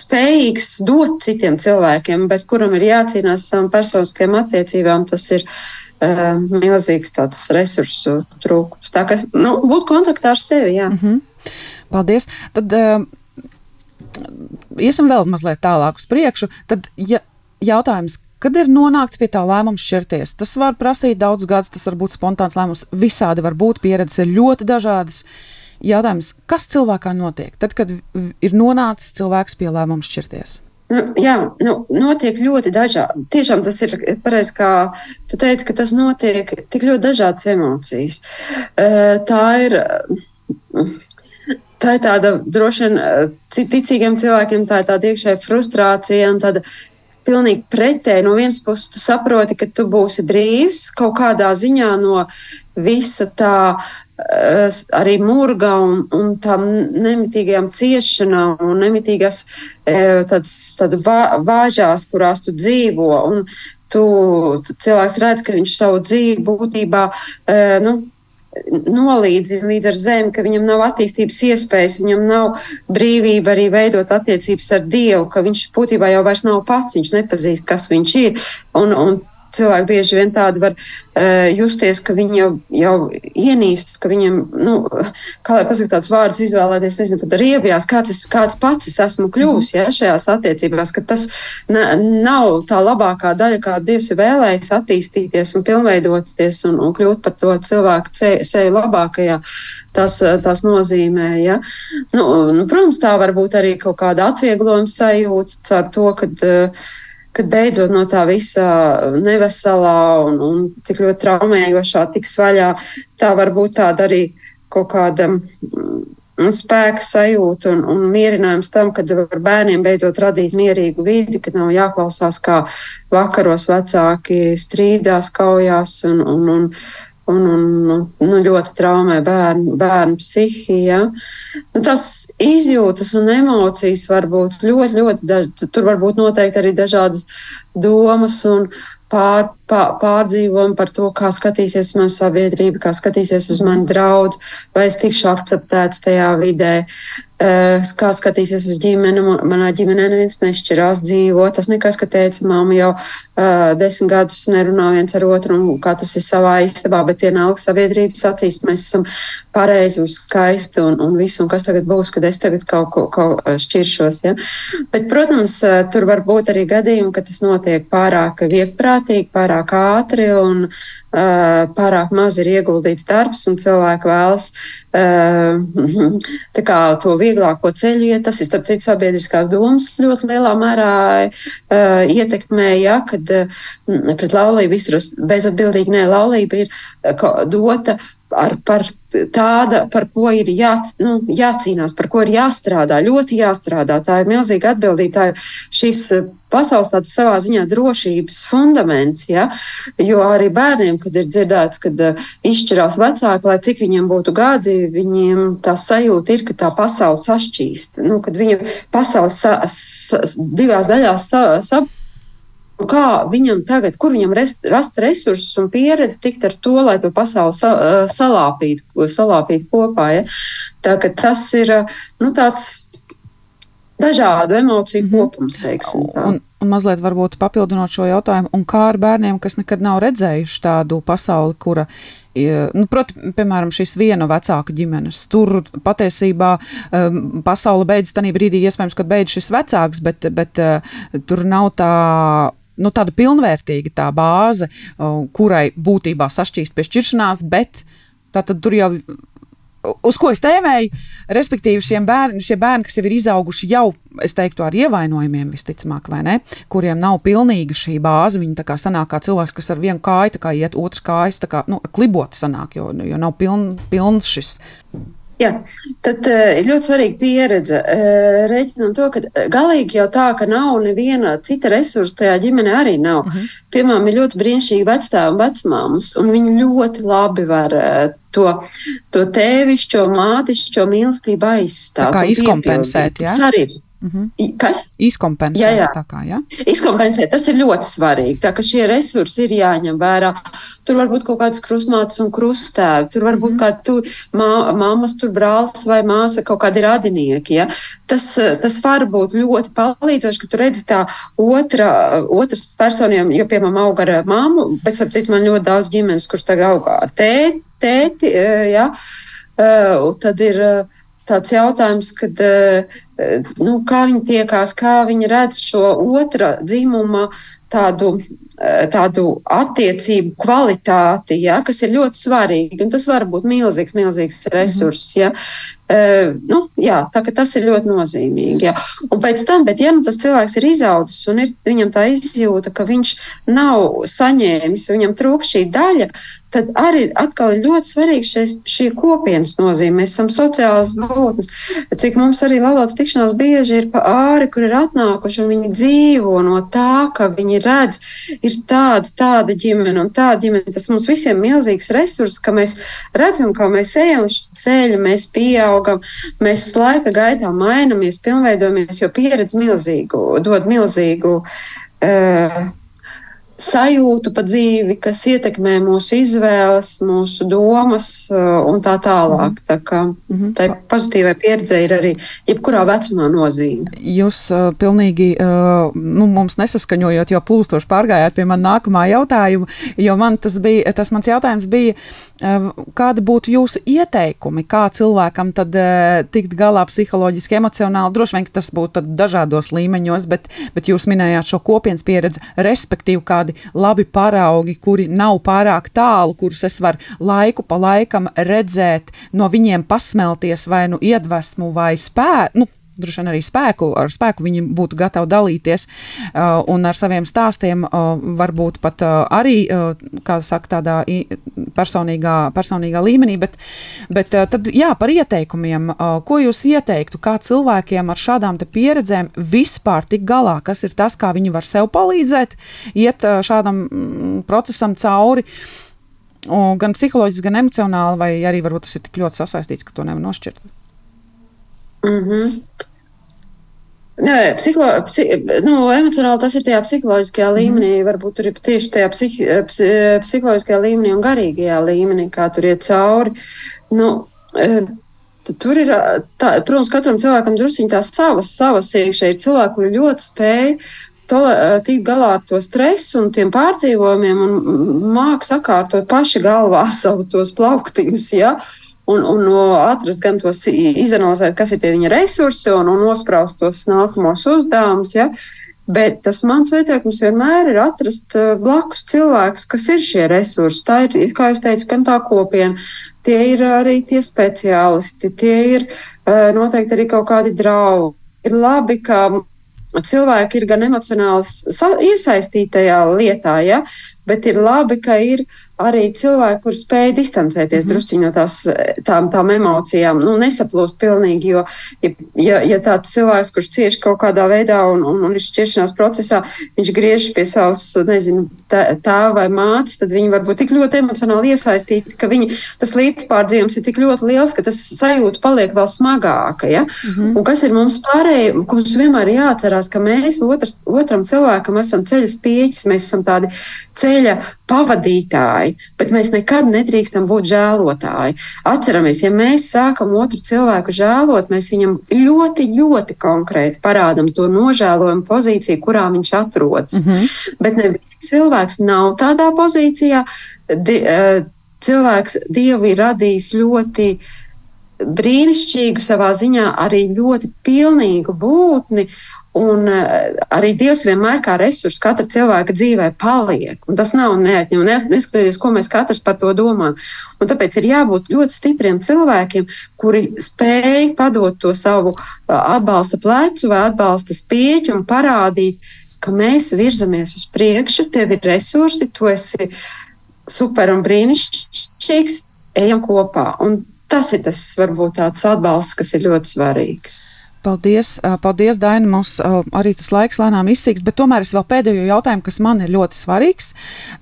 spējīgs dot citiem cilvēkiem, bet kuram ir jācīnās ar savām personiskajām attiecībām, tas ir uh, milzīgs tāds resursu trūkums. Tā kā nu, būt kontaktā ar sevi. Jā. Mm -hmm. Paldies! Tad, uh, iesim vēl mazliet tālāk uz priekšu. Tad, ja jautājums, kad ir nonākts pie tā lēmuma šķirties, tas var prasīt daudz gadus, tas var būt spontāns lēmums. Visādi var būt, pieredzes ir ļoti dažādas. Jautājums, kas cilvēkā notiek tad, kad ir nonācis cilvēks pie lēmuma šķirties? Nu, jā, nu, notiek ļoti dažādi. Tiešām tas ir pareizi, kā tu teici, ka tas notiek tik ļoti dažādas emocijas. Tā ir. Tā ir tāda droši vien ticīgiem cilvēkiem, tā ir tāda iekšēja frustrācija un tāda pilnīgi pretēji. No vienas puses, tu saproti, ka tu būsi brīvs kaut kādā ziņā no visa tā arī murga un, un tām nemitīgajām ciešanām un nemitīgās tādas, tādas vāžās, kurās tu dzīvo. Un tu, cilvēks redz, ka viņš savu dzīvi būtībā nu, nolīdzina līdz ar zemi, ka viņam nav attīstības iespējas, viņam nav brīvība arī veidot attiecības ar Dievu, ka viņš būtībā jau vairs nav pats, viņš nepazīst, kas viņš ir. Un, un cilvēki bieži vien tādi var uh, justies, ka viņi jau, jau ienīst, ka viņiem, nu, kā lai pasakā tādus vārdus izvēlēties, nezinu, pat riebjās, kāds, es, kāds pats es esmu kļuvis, ja, šajās attiecībās, ka tas ne, nav tā labākā daļa, kā Dievs ir vēlējis attīstīties un pilnveidoties un, un kļūt par to cilvēku seju labākajā tas, tas nozīmē. Ja? Nu, nu, protams, tā var būt arī kaut kāda atvieglojuma sajūta caur to, ka uh, kad beidzot no tā visa neveselā un, un tik ļoti traumējošā tiks vaļā, tā var būt tāda arī kaut kāda mm, spēka sajūta un, un mierinājums tam, ka var bērniem beidzot radīt mierīgu vidi, kad nav jāklausās, kā vakaros vecāki strīdās, kaujās un, un, un, un, un nu, nu, ļoti traumē bērnu, bērnu psihiju. Nu, tas izjūtas un emocijas var būt ļoti, ļoti dažādas. Tur var būt noteikti arī dažādas domas un pār, pār, pārdzīvojumi par to, kā skatīsies mana sabiedrība, kā skatīsies uz mani draugs, vai es tikšu akceptēts tajā vidē. Eh, kā skatīsies uz ģimeni, manā ģimenē neviens nešķirās dzīvo. Tas nekas, ka teica, māma jau uh, desmit gadus nerunā viens ar otru, un kā tas ir savā istabā, bet vienalga sabiedrības acīs mēs esam pareizi un skaisti un, un visu, un kas tagad būs, kad es tagad kaut ko kaut šķiršos. Ja? Bet, protams, tur var būt arī gadījumi, ka tas notiek pārāk viegprātīgi, pārāk ātri un pārāk maz ir ieguldīts darbs, un cilvēki vēlas kā, to vieglāko ceļu iet. Tas ir starp citu sabiedriskās domas ļoti lielā mērā ietekmē, ja, kad pret laulību izturas bezatbildīgi. Nē, laulība ir dota ar, par tāda, par ko ir jā, nu, jācīnās, par ko ir jāstrādā, ļoti jāstrādā. Tā ir milzīga atbildība. Tā ir šis eh, pasaules tāds savā ziņā drošības fundaments. Ja? Jo arī bērniem, kad ir dzirdēts, kad uh, izšķirās vecāki, lai cik viņiem būtu gadi, viņiem tā sajūta ir, ka tā pasaule sašķīst. Nu, kad viņa pasaule sa, sa, divās daļās sa, sa, Kā viņam tagad, kur viņam rest, rast resursus un pieredzi tikt ar to, lai to pasauli sa, salāpītu, salāpītu kopā? Ja? Tā, tas ir nu, tāds dažādu emociju mm -hmm. kopums. Teiksim, un, un mazliet varbūt papildinot šo jautājumu, un kā ar bērniem, kas nekad nav redzējuši tādu pasauli, kura nu, proti, piemēram, šīs viena vecāka ģimenes. Tur patiesībā um, pasaule beidzas tajā brīdī, iespējams, kad beidzas šis vecāks, bet, bet uh, tur nav tā nu, tāda pilnvērtīga tā bāze, kurai būtībā sašķīst pie šķiršanās, bet tātad tur jau. Uz ko es tēmēju? Respektīvi, bērni, šie bērni, kas jau ir izauguši jau, es teiktu, ar ievainojumiem, visticamāk, vai ne, kuriem nav pilnīga šī bāze. Viņi tā kā sanāk kā cilvēks, kas ar vienu kāju iet, otrs kājas, tā kā nu, kliboti sanāk, jo, jo nav piln, pilns šis Jā, tad ir ļoti svarīga pieredze. Uh, Rēķinot to, ka galīgi jau tā, ka nav neviena cita resursa tajā ģimenē arī nav. Uh mhm. -huh. Piemēram, ir ļoti brīnišķīgi vecāki un vecmāmas, un viņi ļoti labi var to, to tēvišķo, mātišķo mīlestību aizstāvēt. Kā izkompensēt, jā? Tas arī ir. Mm -hmm. Kas? Izkompensēt. Jā, jā. Kā, ja? Izkompensēt, tas ir ļoti svarīgi. Tā ka šie resursi ir jāņem vērā. Tur var būt kaut kādas krustmātes un krustēvi, tur var būt mm -hmm. kāda tu, mā, mammas, tur brālis vai māsa, kaut kādi radinieki. Ja? Tas, tas var būt ļoti palīdzoši, ka tu redzi tā otra, otras personiem, jo, piemēram, aug ar mammu, bet, ap citu, man ļoti daudz ģimenes, kurš tagad aug ar tēti, tēti ja? tad ir tāds jautājums, kad, nu, kā viņi tiekās, kā viņi redz šo otra dzimuma tādu, tādu attiecību kvalitāti, ja, kas ir ļoti svarīgi. Un tas var būt milzīgs, milzīgs resurss. Ja. Uh, nu, jā, tā, tas ir ļoti nozīmīgi. Jā. Un pēc tam, bet, ja nu, tas cilvēks ir izaudzis un ir, viņam tā izjūta, ka viņš nav saņēmis, viņam trūkst šī daļa, tad arī atkal ir ļoti svarīgi šis, šī kopienas nozīme. Mēs esam sociālas būtnes. Cik mums arī laulāta tikšanās bieži ir pa āri, kur ir atnākuši un viņi dzīvo no tā, ka viņi redz, ir tāda, tāda ģimene un tāda ģimene. Tas mums visiem ir milzīgs resurs, ka mēs redzam, kā mēs ejam uz ceļu, mēs pieaugam, mēs laika gaitā mainamies, pilnveidojamies, jo pieredze milzīgu, dod milzīgu. Uh, sajūtu par dzīvi, kas ietekmē mūsu izvēles, mūsu domas uh, un tā tālāk. Mhm. Tā kā -hmm. tai pozitīvai pieredzei ir arī jebkurā vecumā nozīme. Jūs uh, pilnīgi uh, nu, mums nesaskaņojot, jo plūstoši pārgājāt pie man nākamā jautājuma, jo man tas bija, tas mans jautājums bija, uh, kādi būtu jūsu ieteikumi, kā cilvēkam tad uh, tikt galā psiholoģiski, emocionāli, droši vien, ka tas būtu dažādos līmeņos, bet, bet jūs minējāt šo kopienas pieredzi, respektīvi, kāda tādi labi paraugi, kuri nav pārāk tālu, kurus es varu laiku pa laikam redzēt, no viņiem pasmelties vai nu iedvesmu vai spēku. Nu, droši vien arī spēku, ar spēku viņi būtu gatavi dalīties uh, un ar saviem stāstiem, uh, varbūt pat uh, arī, kā saka, tādā personīgā, personīgā līmenī, bet, bet tad, jā, par ieteikumiem, ko jūs ieteiktu, kā cilvēkiem ar šādām pieredzēm vispār tik galā, kas ir tas, kā viņi var sev palīdzēt, iet šādam mm, procesam cauri. Gan psiholoģiski, gan emocionāli, vai arī varbūt tas ir tik ļoti sasaistīts, ka to nevar nošķirt. Mm -hmm. Nē, psiholo, psi, nu, emocionāli tas ir tajā psiholoģiskajā mhm. līmenī, mm. varbūt tur ir tieši tajā psih, psiholoģiskajā līmenī un garīgajā līmenī, kā tur iet cauri. Nu, e, Tur ir, tā, protams, katram cilvēkam druskuļi tā savas, savas iekšā ir cilvēki, kuri ļoti spēj to, e, tikt galā ar to stresu un tiem pārdzīvojumiem un māks sakārtot paši galvā savu tos plauktiņus. Ja? Uh, un, un atrast gan tos, izanalizēt, kas ir tie viņa resursi un, un nospraust tos nākamos uzdevumus. Ja? Bet tas mans ieteikums vienmēr ir atrast eh, blakus cilvēkus, kas ir šie resursi. Tā ir, kā jau teicu, gan tā kopiena, tie ir arī tie speciālisti, tie ir eh, noteikti arī kaut kādi draugi. Ir labi, ka cilvēki ir gan emocionāli iesaistīti tajā lietā, ja? Bet ir labi, ka ir arī cilvēki, kur spēj distancēties mm. drusciņi no tās, tām, tām emocijām, nu, nesaplūst pilnīgi. Jo, ja, ja, ja tāds cilvēks, kurš cieši kaut kādā veidā un, un, un ir šķiršanās procesā, viņš griežas pie savas, nezinu, tēva vai mātes, tad viņi var būt tik ļoti emocionāli iesaistīti, ka viņi, tas līdzpārdzīvums ir tik ļoti liels, ka tas sajūta paliek vēl smagāka. Ja? Mm -hmm. Un kas ir mums pārējie, mums vienmēr jāatcerās, ka mēs otrs, otram cilvēkam esam ceļa spieķis, mēs esam tādi ceļa pavadītāji, bet mēs nekad nedrīkstam būt žēlotāji. Atceramies, ja mēs sākam otru cilvēku žēlot, mēs viņam ļoti, ļoti konkrēti parādām to nožēlojumu pozīciju, kurā viņš atrodas. Mm -hmm. Bet neviens cilvēks nav tādā pozīcijā. Di, uh, cilvēks Dievu ir radījis ļoti brīnišķīgu, savā ziņā arī ļoti pilnīgu būtni. Un eh, arī Dievs vienmēr kā resurs katra cilvēka dzīvē paliek. Un tas nav neatņemami, neskatoties, ko mēs katrs par to domājam. Un tāpēc ir jābūt ļoti stipriem cilvēkiem, kuri spēj padot to savu eh, atbalsta plecu vai atbalsta spieķu un parādīt, ka mēs virzamies uz priekšu, tev ir resursi, tu esi super un brīnišķīgs, ejam kopā. Un tas ir tas varbūt tāds atbalsts, kas ir ļoti svarīgs. Paldies, paldies Daina. Mums arī tas laiks lēnām izsīks, bet tomēr es vēl pēdējo jautājumu, kas man ir ļoti svarīgs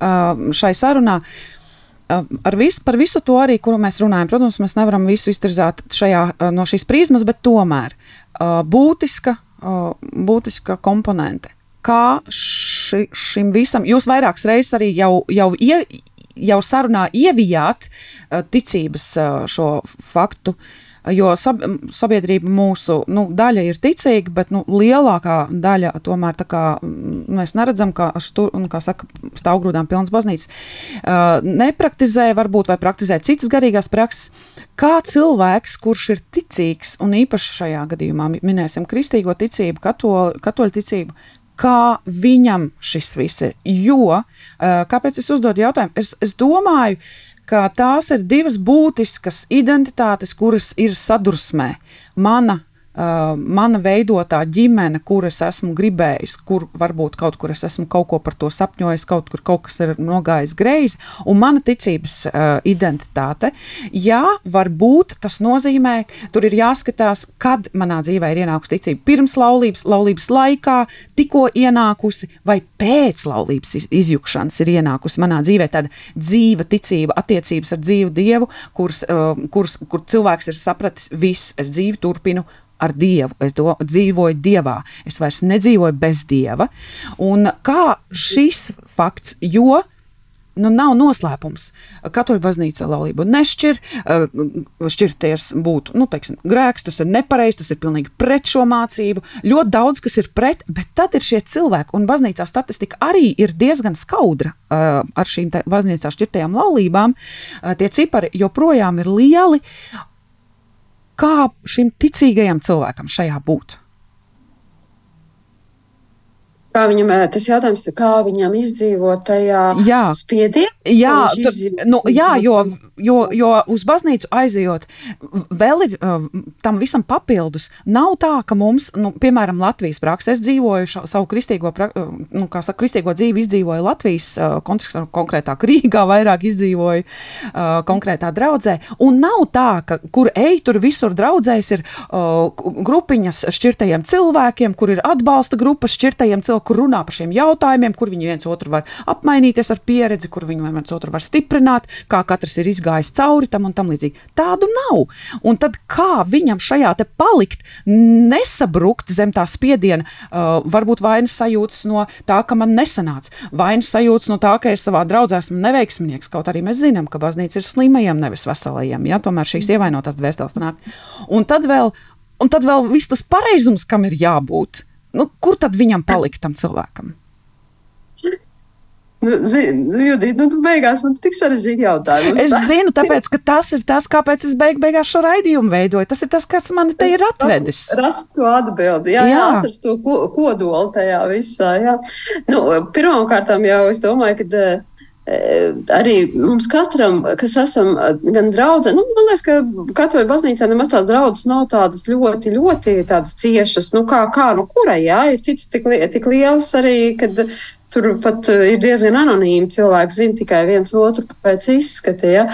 šai sarunā. Ar visu, par visu to arī, kuru mēs runājam, protams, mēs nevaram visu iztirzāt šajā, no šīs prizmas, bet tomēr būtiska būtiska komponente. Kā ši, šim visam, jūs vairākas reizes arī jau, jau, ie, jau sarunā ievijāt ticības šo faktu. Uh, Jo sab, sabiedrība mūsu nu, daļa ir ticīga, bet nu, lielākā daļa tomēr kā, mēs neredzam, kā saka, stāvgrūdām pilnas baznīcas. Uh, nepraktizē, varbūt, vai praktizē citas garīgās prakses. Kā cilvēks, kurš ir ticīgs, un īpaši šajā gadījumā minēsim kristīgo ticību, katoļu, katoļu ticību, kā viņam šis viss ir. Jo, uh, kāpēc es uzdodu jautājumu? Es, es domāju, ka tās ir divas būtiskas identitātes, kuras ir sadursmē. Mana mana veidotā ģimene, kur es esmu gribējis, kur varbūt kaut kur es esmu kaut ko par to sapņojis, kaut kur kaut kas ir nogājis greizi, un mana ticības uh, identitāte. Jā, varbūt tas nozīmē, tur ir jāskatās, kad manā dzīvē ir ienākusi ticība. Pirms laulības, laulības laikā, tikko ienākusi, vai pēc laulības izjukšanas ir ienākusi manā dzīvē tāda dzīva ticība, attiecības ar dzīvu dievu, kurs, uh, kurs, kur cilvēks ir sapratis, viss, es dzīvi turpinu ar Dievu. Es do, dzīvoju Dievā. Es vairs nedzīvoju bez Dieva. Un kā šis fakts, jo nu, nav noslēpums. Katoļu baznīca laulību nešķir, eh, šķirties būtu nu, teiksim, grēks, tas ir nepareizs, tas ir pilnīgi pret šo mācību. Ļoti daudz kas ir pret, bet tad ir šie cilvēki, un baznīcā statistika arī ir diezgan skaudra uh, ar šīm baznīcā šķirtajām laulībām. Uh, tie cipari joprojām ir lieli, kā šim ticīgajam cilvēkam šajā būt? Kā viņam tas jautājums, kā viņam izdzīvot tajā jā. spiedienā? Jā, tur, nu, jā jo, jo, jo uz baznīcu aizejot, vēl ir uh, tam visam papildus. Nav tā, ka mums, nu, piemēram, Latvijas praksē, es dzīvoju savu kristīgo, pra, nu, saka, kristīgo dzīvi, izdzīvoju Latvijas kontekstā, konkrētāk Rīgā, vairāk izdzīvoju uh, konkrētā draudzē. Un nav tā, ka kur ej, tur visur draudzēs ir uh, grupiņas šķirtajiem cilvēkiem, kur ir atbalsta grupas šķirtajiem cilvēkiem kur runā par šiem jautājumiem, kur viņi viens otru var apmainīties ar pieredzi, kur viņi viens otru var stiprināt, kā katrs ir izgājis cauri tam un tam līdzīgi. Tādu nav. Un tad kā viņam šajā te palikt, nesabrukt zem tā spiediena, uh, varbūt vainas sajūtas no tā, ka man nesanāca, vainas sajūtas no tā, ka es savā draudzē esmu neveiksminieks, kaut arī mēs zinām, ka baznīca ir slimajiem, nevis veselajiem. Ja? Tomēr šīs ievainotās dvēseles nāk. Un tad vēl, un tad vēl viss tas pareizums, kam ir jābūt nu, kur tad viņam palikt tam cilvēkam? Nu, zinu, nu, Judīt, nu, beigās man tik sarežģīti jautājumi. Es zinu, tāpēc, ka tas ir tas, kāpēc es beig, beigās šo raidījumu veidoju. Tas ir tas, kas man te ir atvedis. Rast to atbildi, jā, jā. jā atrast to kodolu tajā visā, jā. Nu, pirmkārt jau es domāju, ka Eh, arī mums katram, kas esam gan draugi, nu, man liekas, ka katrai baznīcai nemaz tās draudzes nav tādas ļoti, ļoti tādas ciešas. Nu, kā, kā nu, kurai, jā, ir cits tik, li tik liels arī, kad tur pat ir diezgan anonīmi cilvēki zina tikai viens otru pēc izskata, ja.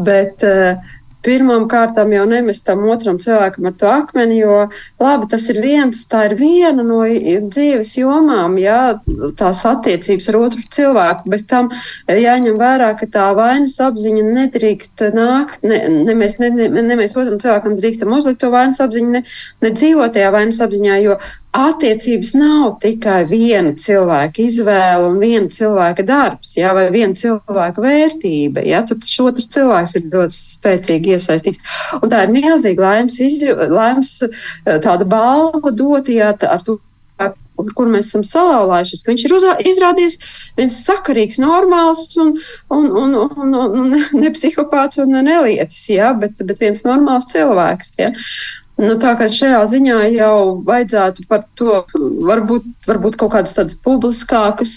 Bet, uh, pirmām kārtām jau nemest tam otram cilvēkam ar to akmeni, jo labi, tas ir viens, tā ir viena no dzīves jomām, jā, tās attiecības ar otru cilvēku. Bez tam jāņem vērā, ka tā vainas apziņa nedrīkst nākt, ne, ne, mēs, ne, ne, ne mēs otram cilvēkam drīkstam uzlikt to vainas apziņu, ne, ne dzīvot tajā vainas apziņā, jo attiecības nav tikai viena cilvēka izvēle un viena cilvēka darbs, jā, vai viena cilvēka vērtība. Jā, tur tas otrs cilvēks ir ļoti spēcīgi iesaistīts. Un tā ir milzīga laimes, izjū, laimes eh, tāda balva dot, jā, ar to kur mēs esam salauzājušies, ka viņš ir uzrā, izrādījies viens sakarīgs, normāls un, un, un, un, un, ne psihopāts un ne nelietis, ja, bet, bet viens normāls cilvēks. Ja. Nu, tā kā šajā ziņā jau vajadzētu par to varbūt, varbūt kaut kādas tādas publiskākas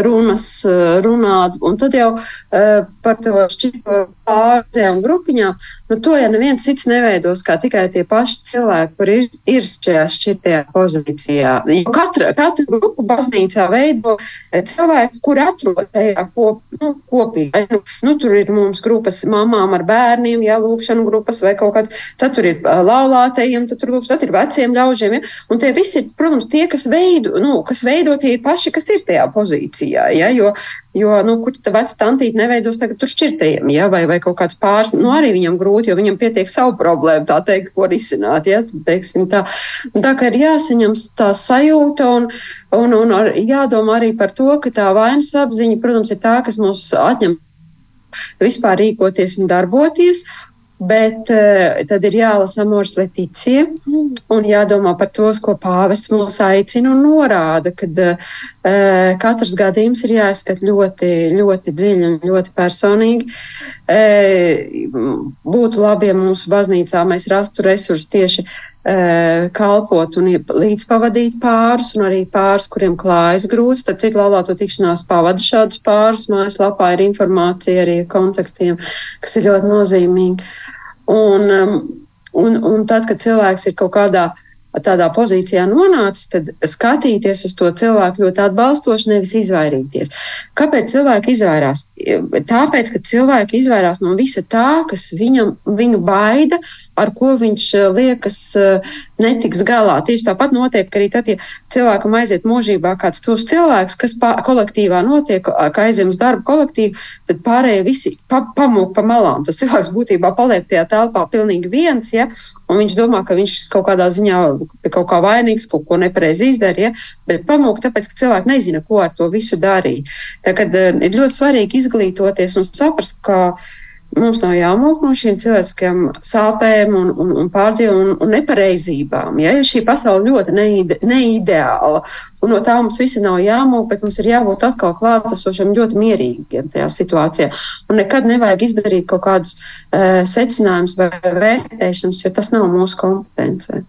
runas eh, runāt. Un tad jau uh, par to šķito pārzēm grupiņām, nu to jau neviens cits neveidos, kā tikai tie paši cilvēki, kur ir, ir šajā šķirtajā pozīcijā. Jo katra, katra grupa baznīcā veido eh, cilvēku, kur atrod tajā kop, nu, kopīgi. Nu, nu, tur ir mums grupas mamām ar bērniem, jā, lūkšanu grupas vai kaut kāds, tad tur ir laulātajiem, tad tur lūkšana, tad ir veciem ļaužiem, ja? un tie visi ir, protams, tie, kas veido, nu, kas veido tie paši, kas ir tajā pozīcijā. Redakcijā. Ja? Jo, jo nu, kur tā veca tantīte neveidos tagad tur šķirtajiem, ja? vai, vai kaut kāds pāris, nu arī viņam grūti, jo viņam pietiek savu problēmu, tā teikt, ko risināt. Ja? Teiksim, tā. tā kā ir jāsaņem tā sajūta un, un, un ar, jādomā arī par to, ka tā vainas apziņa, protams, ir tā, kas mums atņem vispār rīkoties un darboties. Bet uh, tad ir jālasa Amors Leticija un jādomā par tos, ko pāvests mūs aicina un norāda, ka uh, eh, katrs gadījums ir jāizskat ļoti, ļoti dziļi un ļoti personīgi. Uh, būtu labi, ja mūsu baznīcā mēs rastu resursus tieši kalpot un līdzpavadīt pārus, un arī pārus, kuriem klājas grūts. Tad citu laulāto tikšanās pavada šādus pārus. Mājaslapā ir informācija arī ar kontaktiem, kas ir ļoti nozīmīgi. Un, um, un, un tad, kad cilvēks ir kaut kādā tādā pozīcijā nonācis, tad skatīties uz to cilvēku ļoti atbalstoši, nevis izvairīties. Kāpēc cilvēki izvairās? Tāpēc, ka cilvēki izvairās no visa tā, kas viņam, viņu baida, ar ko viņš eh, liekas eh, netiks galā. Tieši tāpat notiek arī tad, ja cilvēkam aiziet mūžībā kāds tūs cilvēks, kas pā, kolektīvā notiek, kā aizjām uz darbu kolektīvu, tad pārējie visi pa, pamūk pa malām. Tas cilvēks būtībā paliek tajā telpā pilnīgi viens, ja, un viņš domā, ka viņš kaut kādā ziņā ir kaut kā vainīgs, kaut ko nepareizi izdarīja, ja? bet pamūk tāpēc, ka cilvēki nezina, ko ar to visu darīt. Tagad uh, ir ļoti svarīgi izglītoties un saprast, ka Mums nav jāmok no šīm cilvēciskajām sāpēm un, un, un pārdzīvumiem un, un nepareizībām. Ja? Šī pasaule ļoti neide, neideāla, un no tā mums visi nav jāmok, bet mums ir jābūt atkal klātesošiem, ļoti mierīgiem tajā situācijā. Un nekad nevajag izdarīt kaut kādus uh, secinājumus vai vērtēšanas, jo tas nav mūsu kompetencija.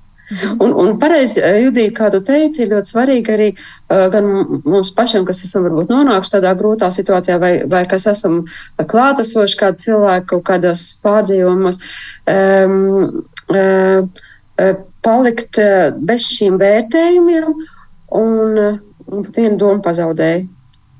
Un, un pareizi, eh, Judīt, kā tu teici, ir ļoti svarīgi arī uh, gan mums pašiem, kas esam varbūt nonākuši tādā grūtā situācijā, vai, vai kas esam klātesoši kādu cilvēku kaut kādās pārdzīvumos, um, uh, palikt bez šīm vērtējumiem un, un pat vienu domu pazaudēju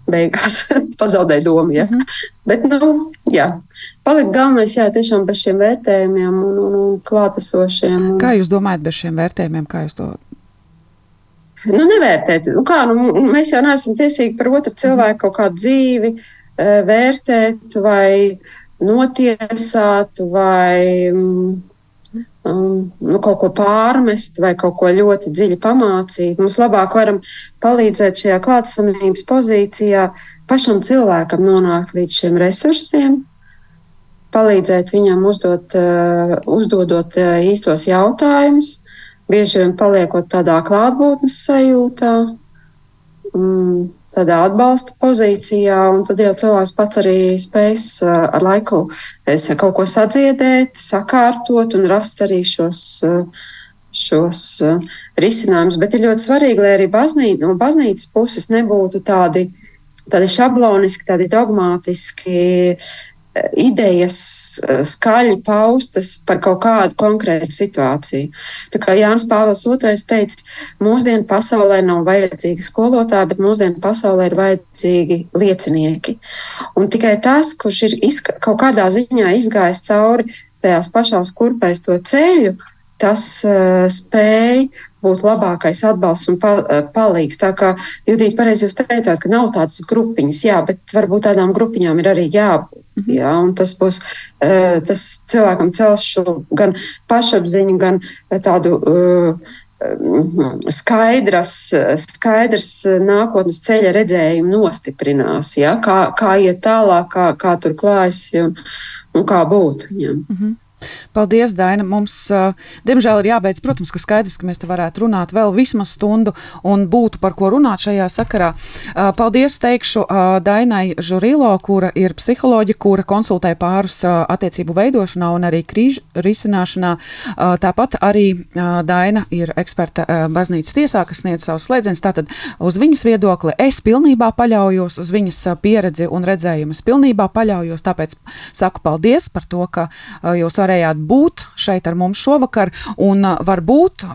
beigās pazaudēja domu. Ja? Mm -hmm. Bet, nu, jā, palika galvenais, jā, tiešām bez šiem vērtējumiem un, un, un klātesošiem. Un... Kā jūs domājat bez šiem vērtējumiem? Kā jūs to Nu, nevērtēt. Nu, kā, nu, mēs jau neesam tiesīgi par otru cilvēku kaut kādu dzīvi vērtēt vai notiesāt vai mm, um, nu, kaut ko pārmest vai kaut ko ļoti dziļi pamācīt. Mums labāk varam palīdzēt šajā klātsamības pozīcijā pašam cilvēkam nonākt līdz šiem resursiem, palīdzēt viņam uzdot, uh, uzdodot uh, īstos jautājumus, bieži vien paliekot tādā klātbūtnes sajūtā. Mm, tādā atbalsta pozīcijā, un tad jau cilvēks pats arī spēs ar laiku kaut ko sadziedēt, sakārtot un rast arī šos, šos risinājumus. Bet ir ļoti svarīgi, lai arī baznīca, no baznīcas puses nebūtu tādi, tādi šabloniski, tādi dogmātiski idejas eh, skaļi paustas par kaut kādu konkrētu situāciju. Tā kā Jānis Pāvils II teica, mūsdienu pasaulē nav vajadzīgi skolotāji, bet mūsdienu pasaulē ir vajadzīgi liecinieki. Un tikai tas, kurš ir izka, kaut kādā ziņā izgājis cauri tajās pašās kurpēs to ceļu, tas uh, spēj būt labākais atbalsts un pa, uh, palīgs. Tā kā Judīt, pareizi jūs teicāt, ka nav tādas grupiņas, jā, bet varbūt tādām grupiņām ir arī jābūt. Mhm. Jā, tas būs uh, tas cilvēkam cels šo gan pašapziņu, gan tādu uh, skaidras, skaidrs nākotnes ceļa redzējumu nostiprinās. Ja? Kā, kā iet tālāk, kā, kā tur klājas un, un kā būt viņam. Mm -hmm. Paldies, Daina. Mums, uh, diemžēl, ir jābeidz. Protams, ka skaidrs, ka mēs te varētu runāt vēl vismaz stundu un būtu par ko runāt šajā sakarā. Uh, paldies, teikšu uh, Dainai Žurilo, kura ir psiholoģija, kura konsultē pārus attiecību veidošanā un arī krīžu risināšanā. Tāpat arī Daina ir eksperta baznīcas tiesā, kas sniedz savus slēdzienus. Tātad uz viņas viedokli es pilnībā paļaujos, uz viņas pieredzi un redzējumu es pilnībā paļaujos. Tāpēc saku paldies par to, ka jūs varējāt varējāt būt šeit ar mums šovakar, un varbūt,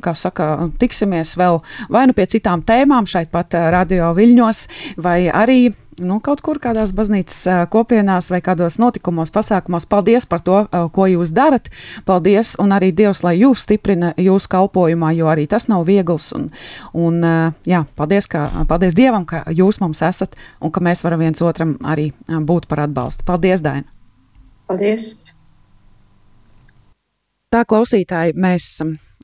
kā saka, tiksimies vēl vai nu pie citām tēmām šeit pat Radio Viļņos, vai arī nu, kaut kur kādās baznīcas kopienās vai kādos notikumos, pasākumos. Paldies par to, ko jūs darat. Paldies, un arī Dievs, lai jūs stiprina jūsu kalpošanā, jo arī tas nav viegls. Un, un, jā, paldies, ka, paldies Dievam, ka jūs mums esat un ka mēs varam viens otram arī būt par atbalstu. Paldies, Daina! Paldies! Tā klausītāji, mēs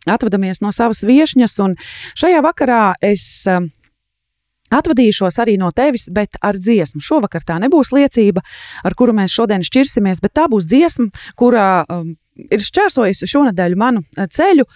atvadamies no savas viesņas, un šajā vakarā es Atvadīšos arī no tevis, bet ar dziesmu. Šovakar tā nebūs liecība, ar kuru mēs šodien šķirsimies, bet tā būs dziesma, kurā um, ir šķērsojusi šonadēļ manu uh, ceļu.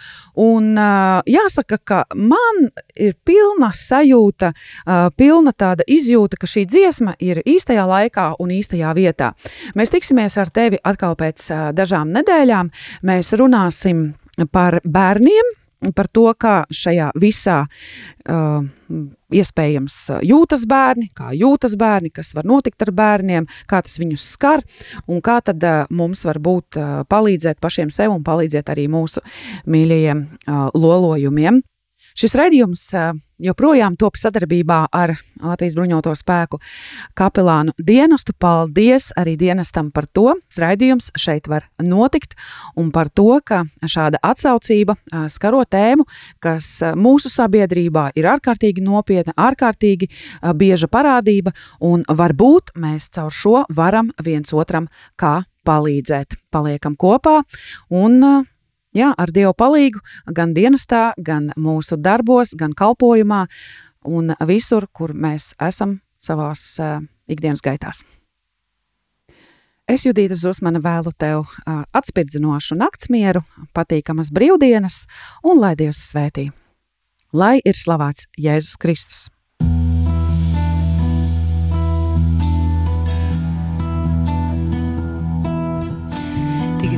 Un, uh, jāsaka, ka man ir pilna sajūta, uh, pilna tāda izjūta, ka šī dziesma ir īstajā laikā un īstajā vietā. Mēs tiksimies ar tevi atkal pēc uh, dažām nedēļām. Mēs runāsim par bērniem, par to, kā šajā visā uh, iespējams jūtas bērni, kā jūtas bērni, kas var notikt ar bērniem, kā tas viņus skar un kā tad uh, mums var būt uh, palīdzēt pašiem sev un palīdzēt arī mūsu mīļajiem uh, lolojumiem. Šis raidījums joprojām top sadarbībā ar Latvijas bruņoto spēku kapelānu dienestu. Paldies arī dienestam par to. Raidījums šeit var notikt un par to, ka šāda atsaucība skaro tēmu, kas mūsu sabiedrībā ir ārkārtīgi nopietna, ārkārtīgi bieža parādība, un varbūt mēs caur šo varam viens otram kā palīdzēt. Paliekam kopā un jā, ar Dievu palīgu gan dienestā, gan mūsu darbos, gan kalpošanā un visur, kur mēs esam savās uh, ikdienas gaitās. Es Judīta Zusmana vēlu tev uh, atspirdzinošu naktsmieru, patīkamas brīvdienas un lai Dievs svētī. Lai ir slavēts Jēzus Kristus!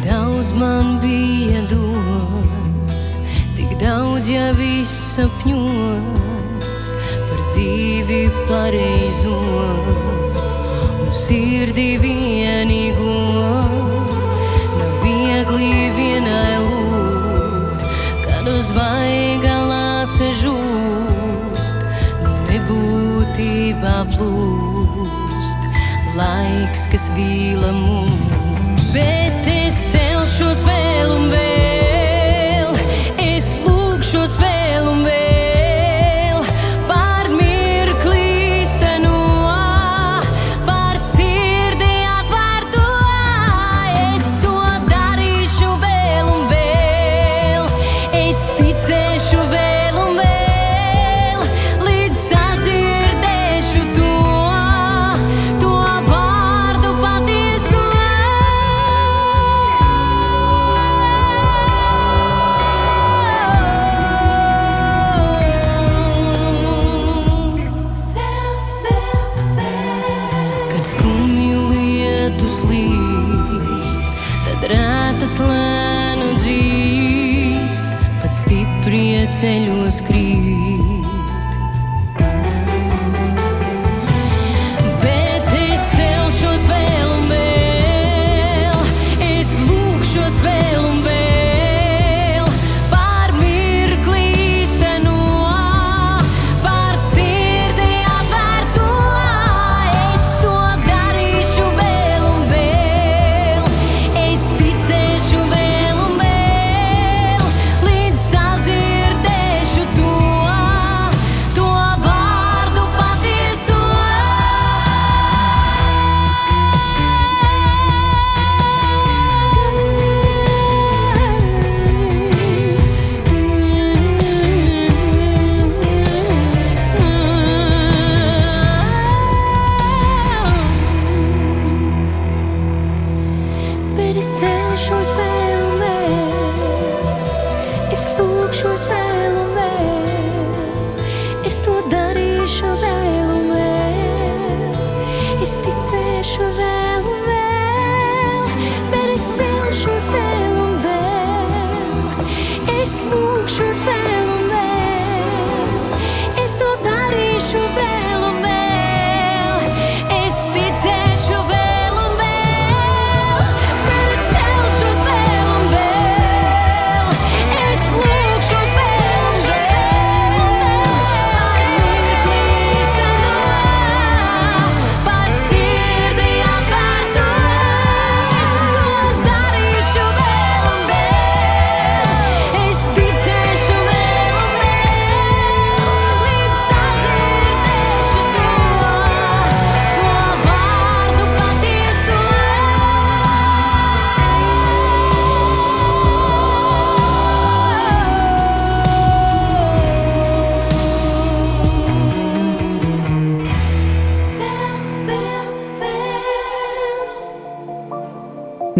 daudz man bija daudz jau izsapņots par dzīvi pareizo un sirdi vienīgo. Nav viegli vienai lūgt, kad uz vaigalā sažūst, nu nebūtībā plūst laiks, kas vīla mums. Bet celšos vēl un vēl,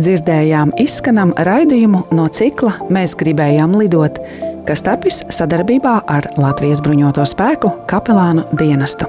dzirdējām izskanam raidījumu no cikla Mēs gribējām lidot, kas tapis sadarbībā ar Latvijas bruņoto spēku kapelānu dienestu.